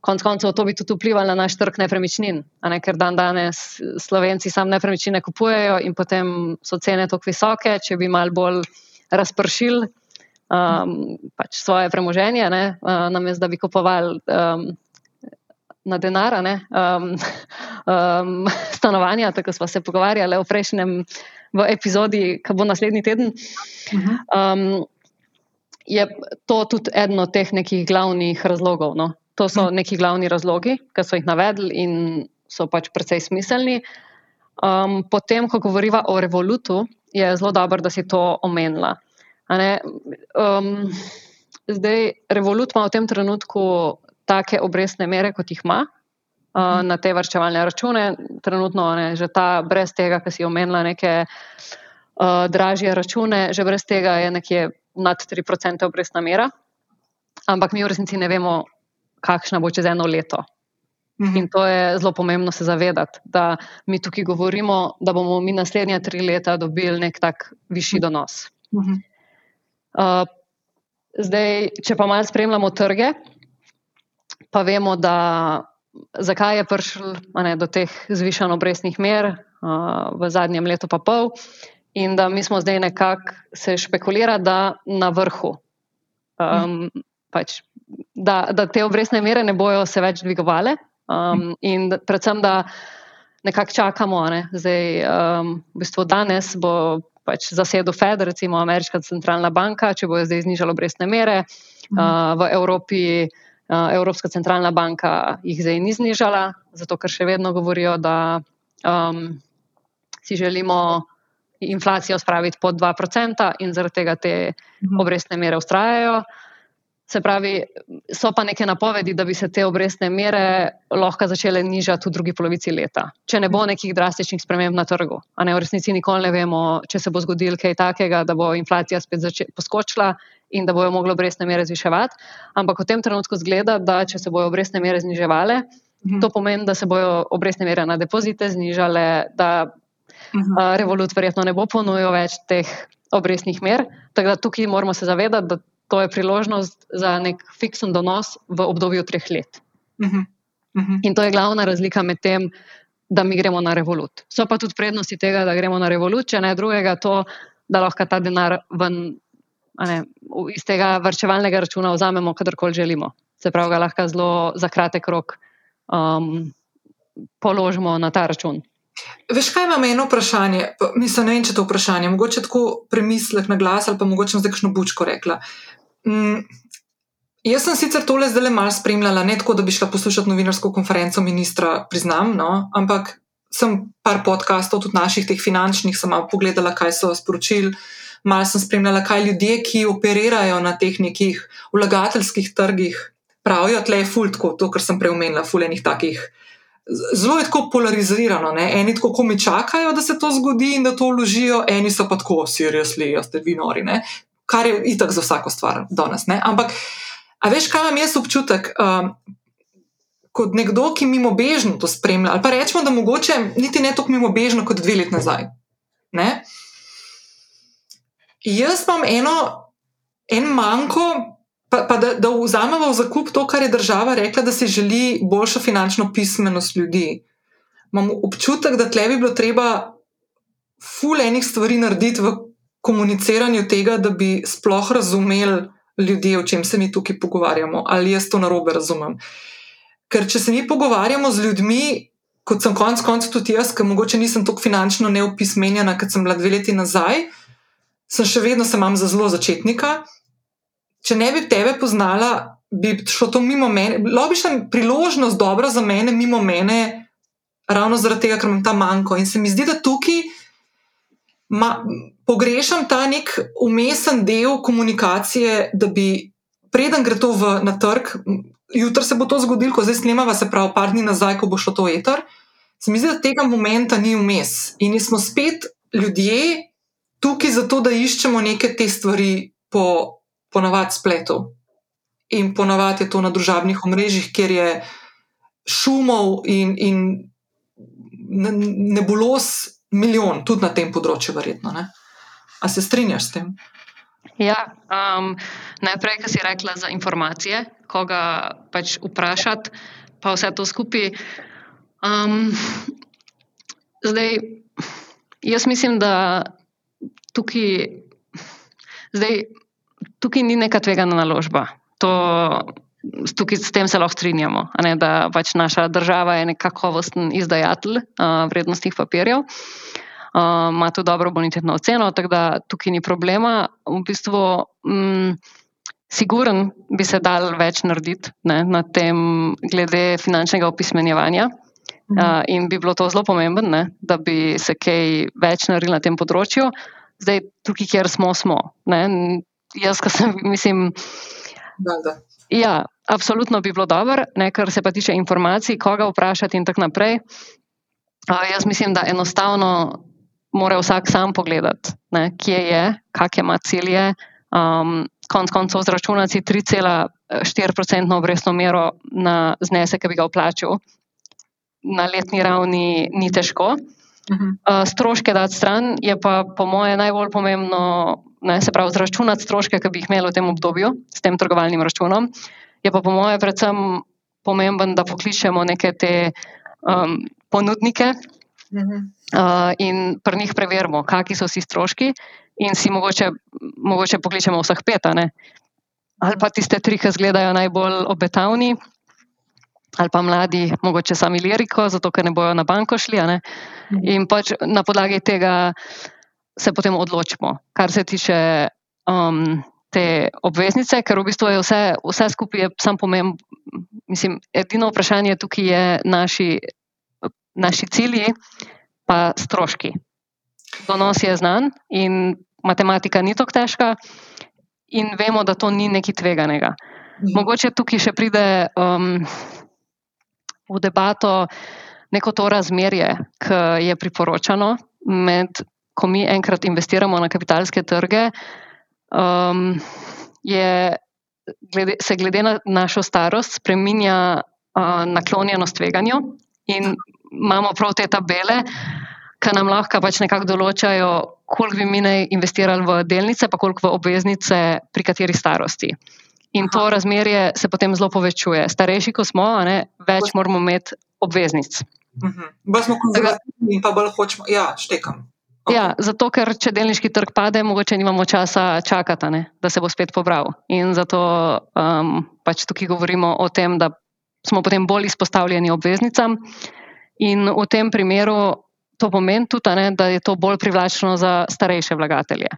konec koncev, to bi tudi vplivalo na naš trg nepremičnin. Ne? Ker dan danes Slovenci sam nepremičnine kupujejo in potem so cene tako visoke, če bi mal bolj razpršili um, pač svoje premoženje, uh, namesto da bi kupovali. Um, na denar, um, um, stanovanja, tako smo se pogovarjali v prejšnjem v epizodi, ki bo naslednji teden. Um, je to tudi eden od teh nekih glavnih razlogov. No? To so neki glavni razlogi, ki so jih navedli in so pač precej smiselni. Um, potem, ko govoriva o revolutu, je zelo dobro, da si to omenila. Um, zdaj, revolut ima v tem trenutku take obrestne mere, kot jih ima uh, na te vrčevalne račune. Trenutno je že ta, brez tega, ki si omenila neke uh, dražje račune, že brez tega je nekje nad 3% obrestna mera. Ampak mi v resnici ne vemo, kakšna bo čez eno leto. Mhm. In to je zelo pomembno se zavedati, da mi tukaj govorimo, da bomo mi naslednja tri leta dobili nek tak višji donos. Uh, zdaj, če pa malo spremljamo trge, pa vemo, da zakaj je prišlo do teh zvišanih obrestnih mer uh, v zadnjem letu pa pol, in da mi smo zdaj nekako se špekulira, da na vrhu. Um, pač, da, da te obrestne mere ne bojo se več dvigovale, um, in da, predvsem, da nekako čakamo. Ne? Zdaj, um, v bistvu danes bo pač zasedel Fed, recimo Ameriška centralna banka, če bojo zdaj znižali obrestne mere. Uh, v Evropi Evropska centralna banka jih zdaj ni znižala, zato ker še vedno govorijo, da um, si želimo inflacijo spraviti pod 2% in zaradi tega te mhm. obrestne mere ustrajajo. Se pravi, so pa neke napovedi, da bi se te obrestne mere lahko začele nižati v drugi polovici leta, če ne bo mhm. nekih drastičnih sprememb na trgu. A ne v resnici nikoli ne vemo, če se bo zgodil kaj takega, da bo inflacija spet poskočila in da bojo mogli obrestne mere zviševati. Ampak v tem trenutku zgleda, da če se bojo obrestne mere zniževale, mhm. to pomeni, da se bojo obrestne mere na depozite znižale, da mhm. uh, revolut verjetno ne bo ponujal več teh obrestnih mer. Tako da tukaj moramo se zavedati, da to je priložnost za nek fiksen donos v obdobju treh let. Mhm. In to je glavna razlika med tem, da mi gremo na revolut. So pa tudi prednosti tega, da gremo na revolut, če ne drugega, to, da lahko ta denar ven ne, iz tega vrčevalnega računa vzamemo, kadarkoli želimo. Se pravi, ga lahko zelo za kratek rok um, položimo na ta račun. Veš, kaj imamo eno vprašanje? Mislim, ne vem, če to vprašanje. Mogoče tako premislek na glas ali pa mogoče zdaj kakšno bučko rekla. Mm, jaz sem sicer tole zdaj le malo spremljala, ne tako, da bi šla poslušati novinarsko konferenco ministra, priznam, no, ampak sem par podkastov, tudi naših, teh finančnih, sem malo pogledala, kaj so sporočili. Mal sem spremljala, kaj ljudje, ki operirajo na teh nekih vlagateljskih trgih, pravijo, tle je fult, kot to, kar sem prej omenila, fulejnih takih. Zelo je tako polarizirano. Ne? Eni tako komi čakajo, da se to zgodi in da to vložijo, eni so pa tako, seriously, jaz ste vi nori. Ne? Kar je itak za vsako stvar danes. Ampak, a veš, kaj imam jaz občutek? Um, kot nekdo, ki mimo bežno to spremlja, ali pa rečemo, da mogoče niti ne tako mimo bežno kot dve leti nazaj. Ne? Jaz imam eno, en manjko, pa, pa da, da vzamemo v zakup to, kar je država rekla, da si želi boljšo finančno pismenost ljudi. Imam občutek, da tle bi bilo treba ful enih stvari narediti v komuniciranju tega, da bi sploh razumeli ljudi, o čem se mi tukaj pogovarjamo, ali jaz to narobe razumem. Ker če se mi pogovarjamo z ljudmi, kot sem konec koncev tudi jaz, ki mogoče nisem tako finančno neopismenjena, kot sem bila dve leti nazaj, sem še vedno se imam za zelo začetnika če ne bi tebe poznala, bi šlo to mimo mene. Logična priložnost, dobra za mene, mimo mene, ravno zaradi tega, ker imam ta manjko. In se mi zdi, da tukaj ma, pogrešam ta nek umesen del komunikacije, da bi, preden gre to v, na trg, jutri se bo to zgodilo, ko zdaj snemava, se pravi, par dni nazaj, ko bo šlo to eter. Se mi zdi, da tega momenta ni vmes. In smo spet ljudje tukaj zato, da iščemo neke te stvari po ponavadi spletu. In ponavadi je to na družabnih omrežjih, kjer je šumov in, in nebulos milijon, tudi na tem področju, verjetno. Ne? A se strinjaš s tem? Ja, um, najprej, kar si rekla za informacije, koga pač vprašati, pa vse to skupaj. Um, zdaj, jaz mislim, da tukaj. Zdaj, tukaj ni neka tvegana naložba. To, tukaj s tem se lahko strinjamo, ne, da pač naša država je nek kakovosten izdajatelj uh, vrednostnih papirjev. Uh, ima tudi dobro bonitetno oceno, tako da tukaj ni problema. V bistvu, um, siguren bi se dal več narediti ne, na tem, glede finančnega opismenjevanja. Uh, in bi bilo to zelo pomembno, da bi se kaj več naredili na tem področju. Zdaj, tukaj, kjer smo, smo. Ne, jaz, ki sem, mislim. Da, da. Ja, absolutno bi bilo dobro, ne, kar se pa tiče informacij, koga vprašati in tako naprej. Uh, jaz mislim, da enostavno mora vsak sam pogledati, ne, kje je, kakšne ima cilje. Um, konc koncev zračunati 3,4% obrestno mero na znesek, ki bi ga vplačil, na letni ravni ni težko. Uh, stroške dati stran je pa, po mojem, najbolj pomembno ne, se pravi, zračunati stroške, ki bi jih imeli v tem obdobju s tem trgovalnim računom. Je pa po mojem predvsem pomemben, da pokličemo neke te um, ponudnike uh, in pri njih preverimo, kakšni so vsi stroški, in si mogoče, mogoče pokličemo vseh pet, ali pa tiste tri, ki izgledajo najbolj obetavni. Ali pa mladi, mogoče sami liriko, zato ker ne bojo na banko šli. In pač na podlagi tega se potem odločimo, kar se tiče um, te obveznice, ker v bistvu je vse, vse skupaj sam pomemben. Mislim, edino vprašanje tukaj je naši, naši cilji, pa stroški. Donos je znan in matematika ni tako težka, in vemo, da to ni nekaj tveganega. Mhm. Mogoče tukaj še pride um, v debato neko to razmerje, ki je priporočano med ko mi enkrat investiramo na kapitalske trge, um, je, glede, se glede na našo starost spremenja uh, naklonjenost tveganju in imamo prav te tabele, ki nam lahko pač nekako določajo, koliko bi mi naj investirali v delnice, pa koliko v obveznice, pri kateri starosti. In to razmerje se potem zelo povečuje. Starejši, ko smo, ne, več moramo imeti obveznic. Uh -huh. Bolj smo konzervativni in pa bolj hočemo, ja, štekam. Okay. Ja, zato, ker če delniški trg pade, mogoče nimamo časa čakati, ne, da se bo spet pobral. In zato um, pač tukaj govorimo o tem, da smo potem bolj izpostavljeni obveznicam. In v tem primeru to pomeni tudi, ne, da je to bolj privlačno za starejše vlagatelje.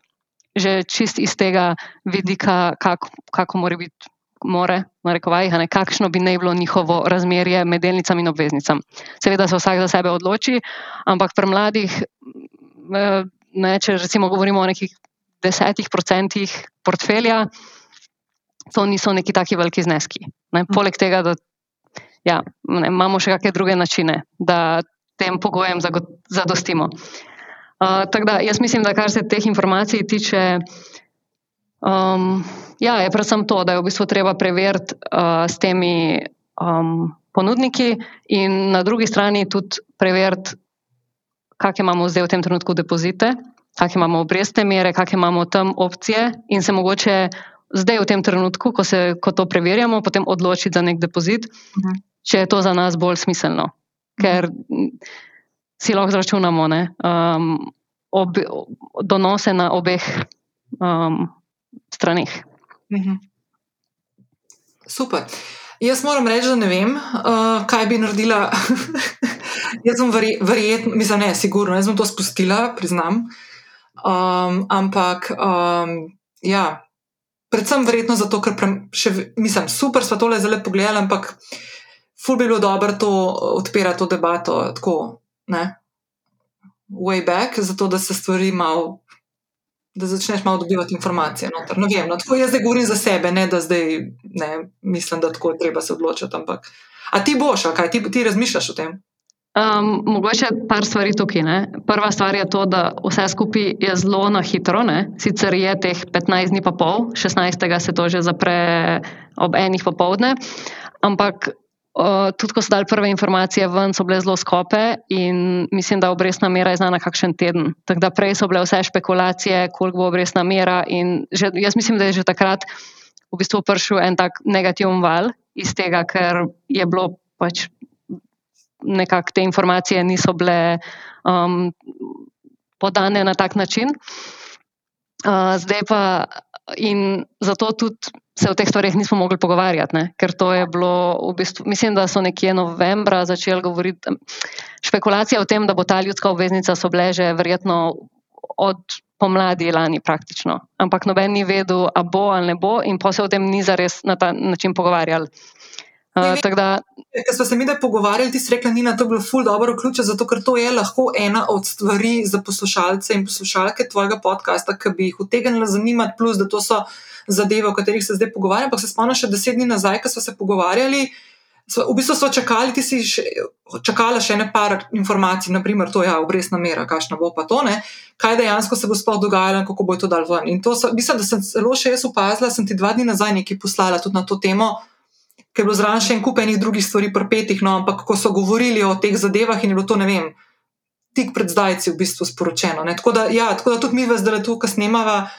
Že čist iz tega vidika, kako, kako mora biti. More, narekovaj, ne, kakšno bi naj bilo njihovo razmerje med delnicami in obveznicami. Seveda se vsak za sebe odloči, ampak pri mladih, ne, če recimo govorimo o nekih desetih procentih portfelja, to niso neki taki veliki zneski. Ne, poleg tega, da ja, ne, imamo še kakšne druge načine, da tem pogojem zadostimo. Uh, tako da jaz mislim, da kar se teh informacij tiče, um, ja, je predvsem to, da je v bistvu treba preveriti uh, s temi um, ponudniki, in na drugi strani tudi preveriti, kakšne imamo zdaj v tem trenutku depozite, kakšne imamo obrestne mere, kakšne imamo tam opcije, in se mogoče zdaj v tem trenutku, ko, se, ko to preverjamo, potem odločiti za nek depozit, uh mhm. -huh. če je to za nas bolj smiselno. Ker uh -huh si lahko zračunamo um, ob, donose na obeh um, stranih. Mhm. Super. Jaz moram reči, da ne vem, uh, kaj bi naredila. jaz sem verjetno, mislim, ne, sigurno, jaz bom to spustila, priznam. Um, ampak, um, ja, predvsem verjetno zato, ker pre, še, mislim, super smo tole zelo pogledali, ampak ful bi bilo dobro to odpirati, to debato. Tako, ne, way back, zato da se stvari malo, da začneš malo dobivati informacije. No, vem, no, tako jaz zdaj govorim za sebe, ne da zdaj ne, mislim, da tako je treba se odločiti. Ampak, a ti boš, a kaj ti, ti razmišljaš o tem? Um, mogoče par stvari tukaj. Ne. Prva stvar je to, da vse skupaj je zelo na hitro. Ne. Sicer je teh 15 dni, pa pol, 16. se to že zapre ob enih popovdne, ampak tudi ko so dali prve informacije ven, so bile zelo skope in mislim, da obrestna mera je znana kakšen teden. Tako da prej so bile vse špekulacije, koliko bo obrestna mera. In že, jaz mislim, da je že takrat v bistvu prišel en tak negativen val iz tega, ker je bilo pač nekako te informacije niso bile um, podane na tak način. Uh, zdaj pa in zato tudi se o teh stvarih nismo mogli pogovarjati, ne? ker to je bilo, v bistvu, mislim, da so nekje novembra začeli govoriti. Špekulacije o tem, da bo ta ljudska obveznica, so bile že verjetno od pomladi lani praktično. Ampak noben ni vedel, a bo ali ne bo, in pa se o tem ni zares na ta način pogovarjali. Uh, da... Ker smo se mi da pogovarjali, ti si rekla, je to bilo ful dobro vključeno, zato ker to je lahko ena od stvari za poslušalce in poslušalke tvojega podcasta, ki bi jih utegnila zanimati, plus da to so zadeve, o katerih se zdaj pogovarjam. Ampak se spomnim še deset dni nazaj, ko smo se pogovarjali. V bistvu smo čakali, ti si še, čakala še ne par informacij, naprimer, to je ja, obrestna mera, kakšna bo pa to, ne? kaj dejansko se bo sploh dogajalo in kako bo to dal ven. In to so, mislim, da sem zelo še jaz opazila, sem ti dva dni nazaj nekaj poslala tudi na to temo, ker je bilo zraven še en kup enih drugih stvari prpetih, no, ampak ko so govorili o teh zadevah in je bilo to, ne vem, tik pred zdajci v bistvu sporočeno. Tako da, ja, tako da tudi mi, zdaj le tu, ki snemava,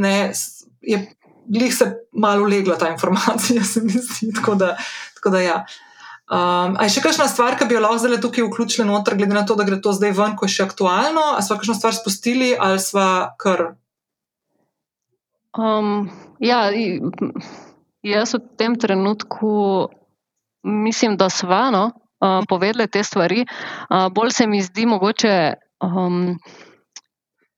ne, je glih se malo legla ta informacija, se mi zdi. Tako da, tako da ja. Um, a je še kakšna stvar, ki bi jo lahko zdaj tukaj vključili noter, glede na to, da gre to zdaj ven, ko je še aktualno, ali smo kakšno stvar spustili, ali smo kar. Um, ja, jaz v tem trenutku mislim, da smo no, uh, povedali te stvari. Uh, bolj se mi zdi mogoče. Um,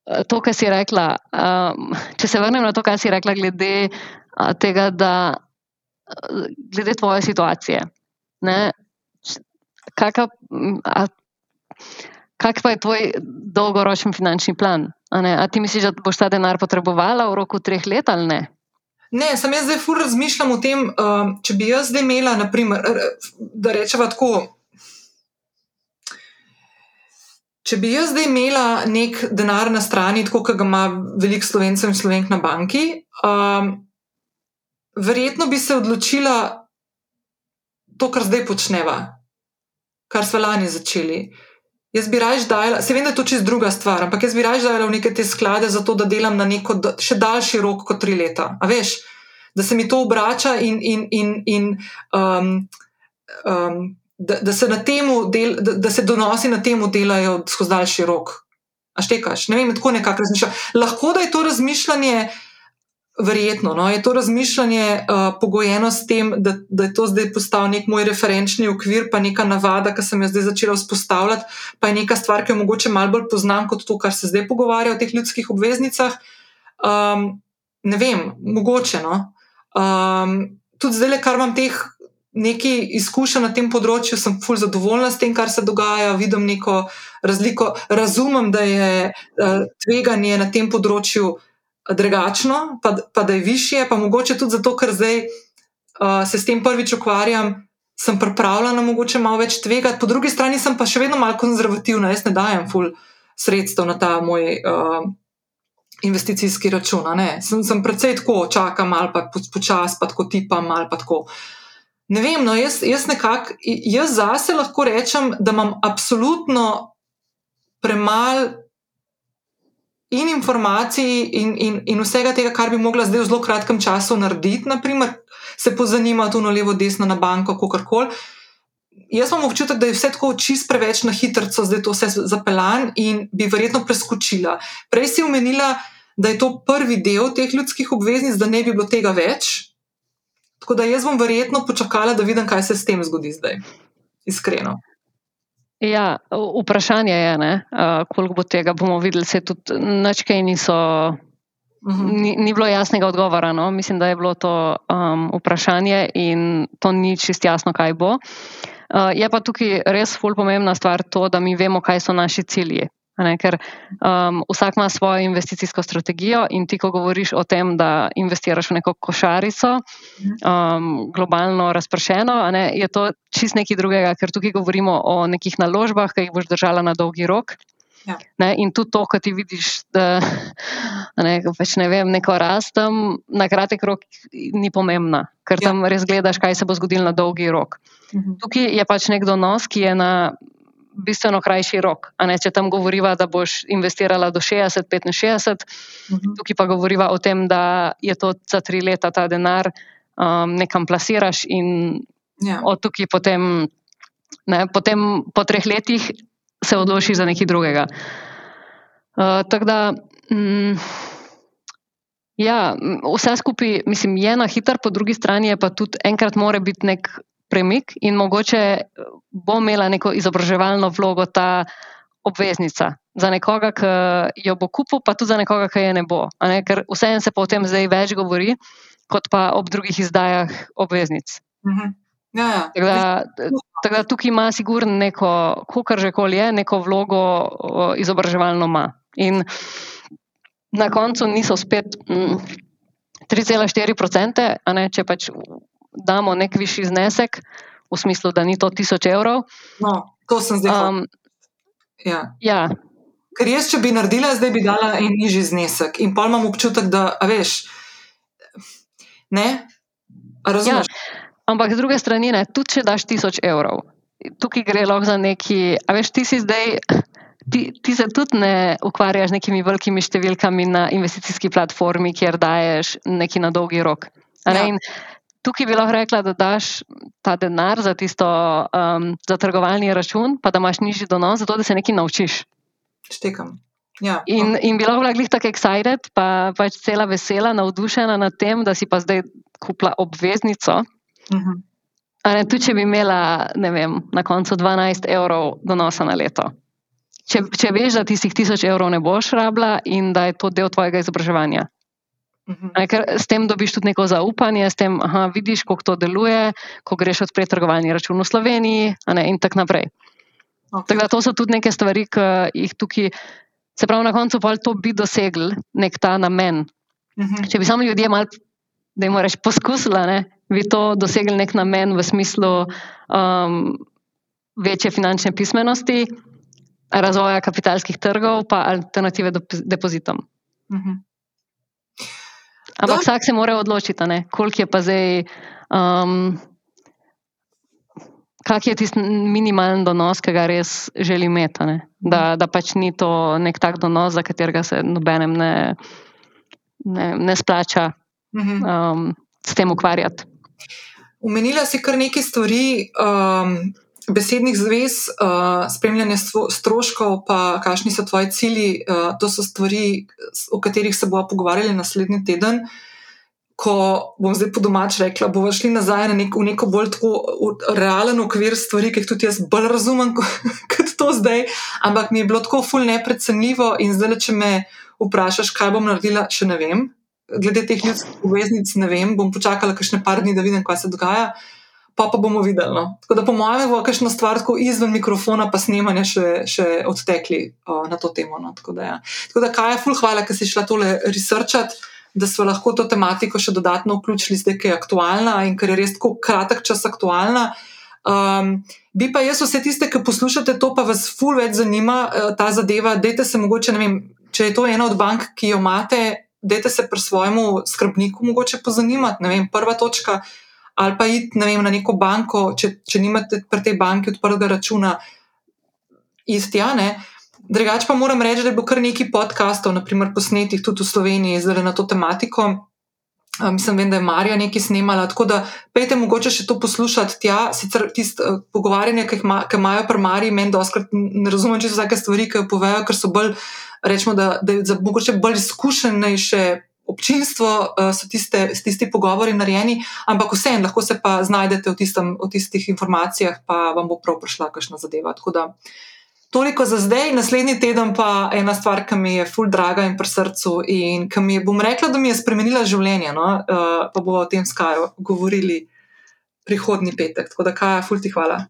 to, kar si rekla. Um, če se vrnem na to, kar si rekla, glede uh, tega, da uh, glede tvoje situacije. Kak pa je tvoj dolgoročni finančni plan? A, a ti misliš, da boš ta denar potrebovala v roku treh let ali ne? Ne, sem jaz zdaj fur razmišljam o tem, um, če bi jaz zdaj imela, naprimer, da rečeva tako. Če bi jaz zdaj imela nek denar na strani, tako kot ga ima veliko slovencev in slovenk na banki, um, verjetno bi se odločila to, kar zdaj počneva, kar smo lani začeli. Jaz bi raje dajala, se vem, da je to čist druga stvar, ampak jaz bi raje dajala v neke te sklade, zato da delam na neko še daljši rok kot tri leta. A veš, da se mi to obrača in. in, in, in um, um, da, da, se del, da, da se donosi na tem delajo skozi daljši rok. A štekaš? Ne vem, tako nekako razmišljam. Lahko da je to razmišljanje. Verjetno no, je to razmišljanje uh, pogojeno s tem, da, da je to zdaj postal nek moj referenčni okvir, pa neka navada, ki sem jo zdaj začela vzpostavljati, pa je neka stvar, ki jo mogoče malo bolj poznam kot to, kar se zdaj pogovarja o teh ljudskih obveznicah. Um, ne vem, mogoče. No? Um, tudi zdaj, kar imam teh nekaj izkušenj na tem področju, sem fulj zadovoljna s tem, kar se dogaja. Vidim neko razliko, razumem, da je uh, tveganje na tem področju drugačno, pa, pa da je više, pa mogoče tudi zato, ker zdaj uh, se s tem prvič ukvarjam. Sem pripravljena, mogoče malo več tvegati, po drugi strani pa še vedno malo konzervativna, jaz ne dajem ful sredstev na ta moj uh, investicijski račun. Sem, sem predvsej tako, čakam ali pa počasi, pa tako tipam ali pa tako. Ne vem, no, jaz, jaz nekako, jaz zase lahko rečem, da imam absolutno premalo in informacij in, in, in vsega tega, kar bi mogla zdaj v zelo kratkem času narediti, naprimer, se pozanimati tu na levo, desno, na banko, kako koli. Jaz imam občutek, da je vse tako čist preveč na hitro, zdaj to vse zapeljan in bi verjetno preskočila. Prej si omenila, da je to prvi del teh ljudskih obveznic, da ne bi bilo tega več. Tako da jaz bom verjetno počakala, da vidim, kaj se s tem zgodi zdaj. Iskreno. Ja, vprašanje je, uh, koliko bo tega bomo videli. Se tudi načkaj niso. Mhm. Ni, ni bilo jasnega odgovora. No? Mislim, da je bilo to um, vprašanje in to ni čist jasno, kaj bo. Uh, je pa tukaj res fulj pomembna stvar to, da mi vemo, kaj so naši cilji. Ne, ker um, vsak ima svojo investicijsko strategijo, in ti, ko govoriš o tem, da investiraš v neko košarico, um, globalno razpršeno, ne, je to čist nekaj drugega, ker tukaj govorimo o nekih naložbah, ki jih boš držala na dolgi rok. Ja. Ne, in tudi to, kar ti vidiš, da ne, pač ne vem, neko rast tam na kratek rok ni pomembna, ker ja. tam res gledaš, kaj se bo zgodilo na dolgi rok. Mhm. Tukaj je pač nek donos, ki je na bistveno krajši rok. Ne, če tam govoriva, da boš investirala do 60, 65, uh -huh. tukaj pa govoriva o tem, da je to za tri leta ta denar um, nekam plasiraš in ja. od tukaj potem, ne, potem po treh letih se odločiš za nekaj drugega. Uh, tako da. Mm, Ja, vse skupaj mislim, je na hitro, po drugi strani pa tudi enkrat mora biti nek premik in mogoče bo imela neko izobraževalno vlogo ta obveznica za nekoga, ki jo bo kupil, pa tudi za nekoga, ki je ne bo. Ne? Ker vseeno se pa o tem zdaj več govori, kot pa ob drugih izdajah obveznic. Mhm. Ja, ja. Tako, da, tako da tukaj ima sigurno neko, kar že koli je, neko vlogo izobraževalno ima. In na koncu niso spet mm, 3,4%, če pač damo nek višji znesek, v smislu, da ni to tisoč evrov. No, to sem zdaj. Um, ja. ja. Ker jaz, če bi naredila, zdaj bi dala en nižji znesek. In pa imam občutek, da veš. Ne, razumeš. Ja. Ampak z druge strani, ne, tudi če daš tisoč evrov, tukaj gre lahko za neki. A veš, ti si zdaj. Ti, ti se tudi ne ukvarjaš z nekimi velikimi številkami na investicijski platformi, kjer daješ nekaj na dolgi rok. Ja tukaj bi lahko rekla, da daš ta denar za tisto um, za trgovalni račun, pa da imaš nižji donos, zato da se nekaj naučiš. Štekam. Ja, in, in bila bila glih tako excited, pa pač cela vesela, navdušena nad tem, da si pa zdaj kupila obveznico. Uh mhm. -huh. ne, tudi če bi imela vem, na koncu 12 evrov donosa na leto. Če, če veš, da ti si 1000 evrov ne boš rabila in da je to del tvojega izobraževanja. Mhm. Ker s tem dobiš tudi neko zaupanje, s tem aha, vidiš, kako to deluje, ko greš odpreti trgovalni račun v Sloveniji, ne, in tako naprej. Okay. Tako da to so tudi neke stvari, ki jih tukaj, se pravi, na koncu pa to bi dosegli, nek ta namen. Uh mhm. -huh. Če bi samo ljudje malo, da jim rečeš, poskusili, ne, bi to dosegli nek namen v smislu um, večje finančne pismenosti, razvoja kapitalskih trgov, pa alternative depozitom. Uh mhm. Ampak vsak se mora odločiti, koliko je pa zdaj. Um, Kak je tisti minimalen donos, ki ga res želi imeti? Da, da pač ni to nek tak donos, za katerega se nobenem ne, ne, ne splača mhm. um, s tem ukvarjati. Umenila si kar nekaj stvari. Um, besednih zvez, uh, spremljanje stroškov, pa kakšni so tvoji cilji, uh, to so stvari, o katerih se bomo pogovarjali naslednji teden. ko bom zdaj po domač rekla, bomo šli nazaj na nek, neko bolj tako realen okvir stvari, ki jih tudi jaz bolj razumem kot to zdaj. Ampak mi je bilo tako ful neprecenljivo in zdaj, če me vprašaš, kaj bom naredila, še ne vem. Glede teh ljudskih poveznic, ne vem, bom počakala kakšne par dni, da vidim, kaj se dogaja. Pa pa bomo videli. No. Tako da, po mojem, bo kakšna stvar tako izven mikrofona, pa snemanje še, še odtekli uh, na to temo. No. Tako, da, ja. tako da, kaj je, ful, hvala, ker si šla tole researchati da smo lahko to tematiko še dodatno vključili, zdaj, ki je aktualna in ker je res tako kratek čas aktualna. Um, bi pa jaz vse tiste, ki poslušate to, pa vas ful več zanima uh, ta zadeva. Dajte se mogoče, ne vem, če je to ena od bank, ki jo imate, dajte se pri svojemu skrbniku mogoče pozanimati. Ne vem, prva točka. Ali pa iti vem, na neko banko, če, če nimate pri tej banki odprtega računa, istjane. Uh, Drugače pa moram reči, da bilo kar nekaj podkastov, naprimer posnetih tudi v Sloveniji, zdaj na to tematiko. Mislim, vem, da je Marija nekaj snemala, tako da pejte mogoče še to poslušati tja. Sicer tiste uh, pogovarjanja, ki imajo pri Mariji, meni doskrat ne razumem čisto vsake stvari, ki jo povejo, ker so bolj, rečemo, da, da je za mogoče bolj izkušenejše občinstvo, uh, so tiste, tisti pogovori narejeni, ampak vseeno lahko se pa znajdete v, tistem, v tistih informacijah, pa vam bo prav prišla kakšna zadeva. Tako da Toliko za zdaj, naslednji teden pa ena stvar, ki mi je ful draga in pri srcu in ki mi je, bom rekla, da mi je spremenila življenje. No? Uh, pa bomo o tem skaju govorili prihodni petek. Tako da, kaj je, ful ti hvala.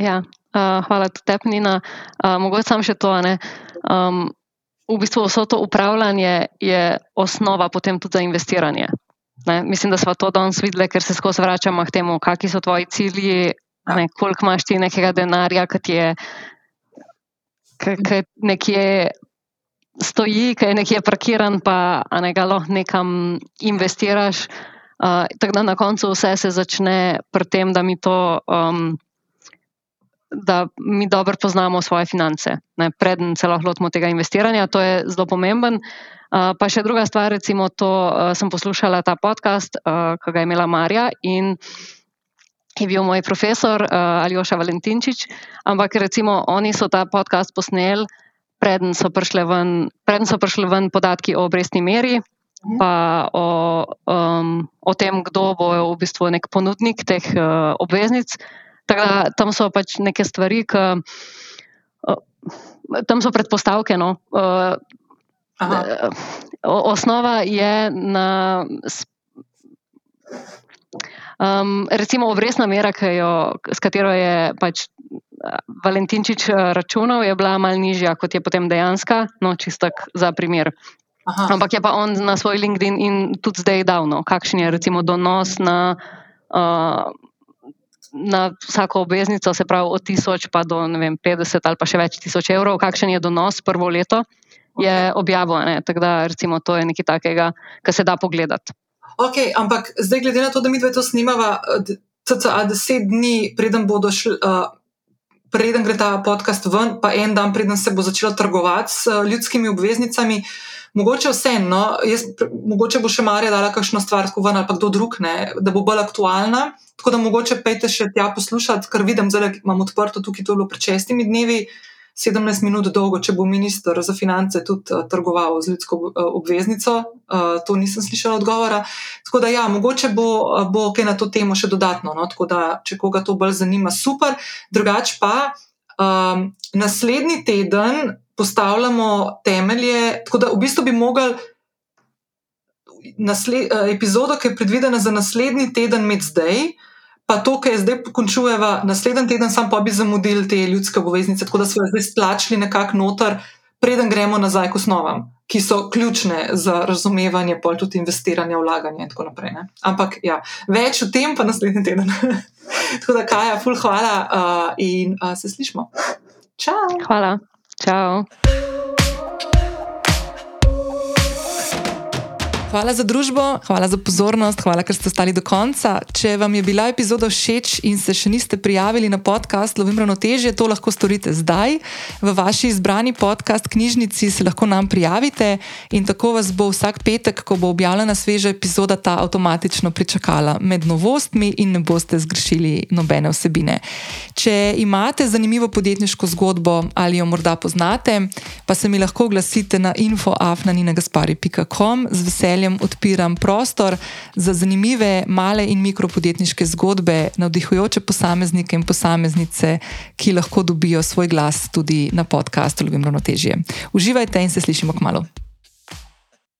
Ja, uh, hvala tudi tebi, Nina. Uh, mogoče sam še to. Um, v bistvu vso to upravljanje je osnova potem tudi za investiranje. Ne? Mislim, da smo to danes videli, ker se skozi vračamo k temu, kakšni so tvoji cilji, ja. koliko imaš ti nekega denarja, ki ti je ki nekje stoji, ki je nekje parkiran, pa ne ga lahko nekam investiraš. Uh, tako da na koncu vse se začne pri tem, da mi to. Um, Da mi dobro poznamo svoje finance, ne, preden se lahko lotimo tega investiranja, to je zelo pomemben. Uh, pa še druga stvar, recimo, to uh, sem poslušala ta podcast, uh, ki ga je imela Marja in uh, je bil moj profesor uh, Aljoša Valentinčič, ampak recimo oni so ta podcast posneli, preden so prišli ven, preden so prišli ven podatki o obrestni meri. Mhm. Pa o, um, o tem, kdo bo v bistvu nek ponudnik teh uh, obveznic. Da, tam so pač neke stvari, ki uh, tam so predpostavke. No. Uh, osnova je na Um, recimo, obrestna mera, jo, s katero je pač eh, Valentinčič eh, računal, je bila malce nižja, kot je potem dejansko, no, čisto za primer. Aha. Ampak je pa on na svoj LinkedIn in tudi zdaj dal, no, kakšen je recimo donos na, uh, na vsako obveznico, se pravi od 1000 pa do vem, 50 ali pa še več tisoč evrov, kakšen je donos prvo leto, je objavljeno. Tako da recimo to je nekaj takega, kar se da pogledati. Ok, ampak zdaj, glede na to, da mi dve to snimava, cca deset dni, preden bodo šli. Uh, Preden gre ta podcast ven, pa en dan, preden se bo začela trgovati s uh, ljudskimi obveznicami, mogoče vseeno, no, mogoče bo še Marija dala kakšno stvar, ven ali pa kdo drug, ne, da bo bolj aktualna. Tako da mogoče pejte še tja poslušati, ker vidim, da imam odprto tukaj, to je bilo pred šestimi dnevi. Uh, 17 minut dolgo, če bo ministr za finance tudi uh, trgoval z ljudsko uh, obveznico. Uh, to nisem slišala odgovora. Tako da, ja, mogoče bo, bo kaj na to temo še dodatno. No? Tako da, če koga to bolj zanima, super. Drugač pa um, naslednji teden postavljamo temelje. Tako da, v bistvu bi mogli. Nasled, epizodo, ki je predvidena za naslednji teden, med zdaj, pa to, kar je zdaj končujeva, naslednji teden, sam pa bi zamudili te ljudske obveznice, tako da smo zdaj stlačili nekako noter, preden gremo nazaj k osnovam, ki so ključne za razumevanje, pol tudi investiranja, vlaganja in tako naprej. Ne? Ampak ja, več o tem pa naslednji teden. tako da, Kaja, ful, hvala uh, in uh, se slišmo. Čau. Hvala. Čau. Hvala za družbo, hvala za pozornost, hvala, ker ste ostali do konca. Če vam je bila epizoda všeč in se še niste prijavili na podcast Lovim ravnotežje, to lahko storite zdaj. V vaši izbrani podcast knjižnici se lahko nam prijavite in tako vas bo vsak petek, ko bo objavljena sveža epizoda, ta avtomatično pričakala med novostmi in ne boste zgrešili nobene vsebine. Če imate zanimivo podjetniško zgodbo ali jo morda poznate, pa se mi lahko oglasite na infoafnanina.com. Z veseljem odpiram prostor za zanimive male in mikropodjetniške zgodbe, navdihujoče posameznike in posameznice, ki lahko dobijo svoj glas tudi na podkastu Ljubim ravnotežje. Uživajte in se slišimo k malu.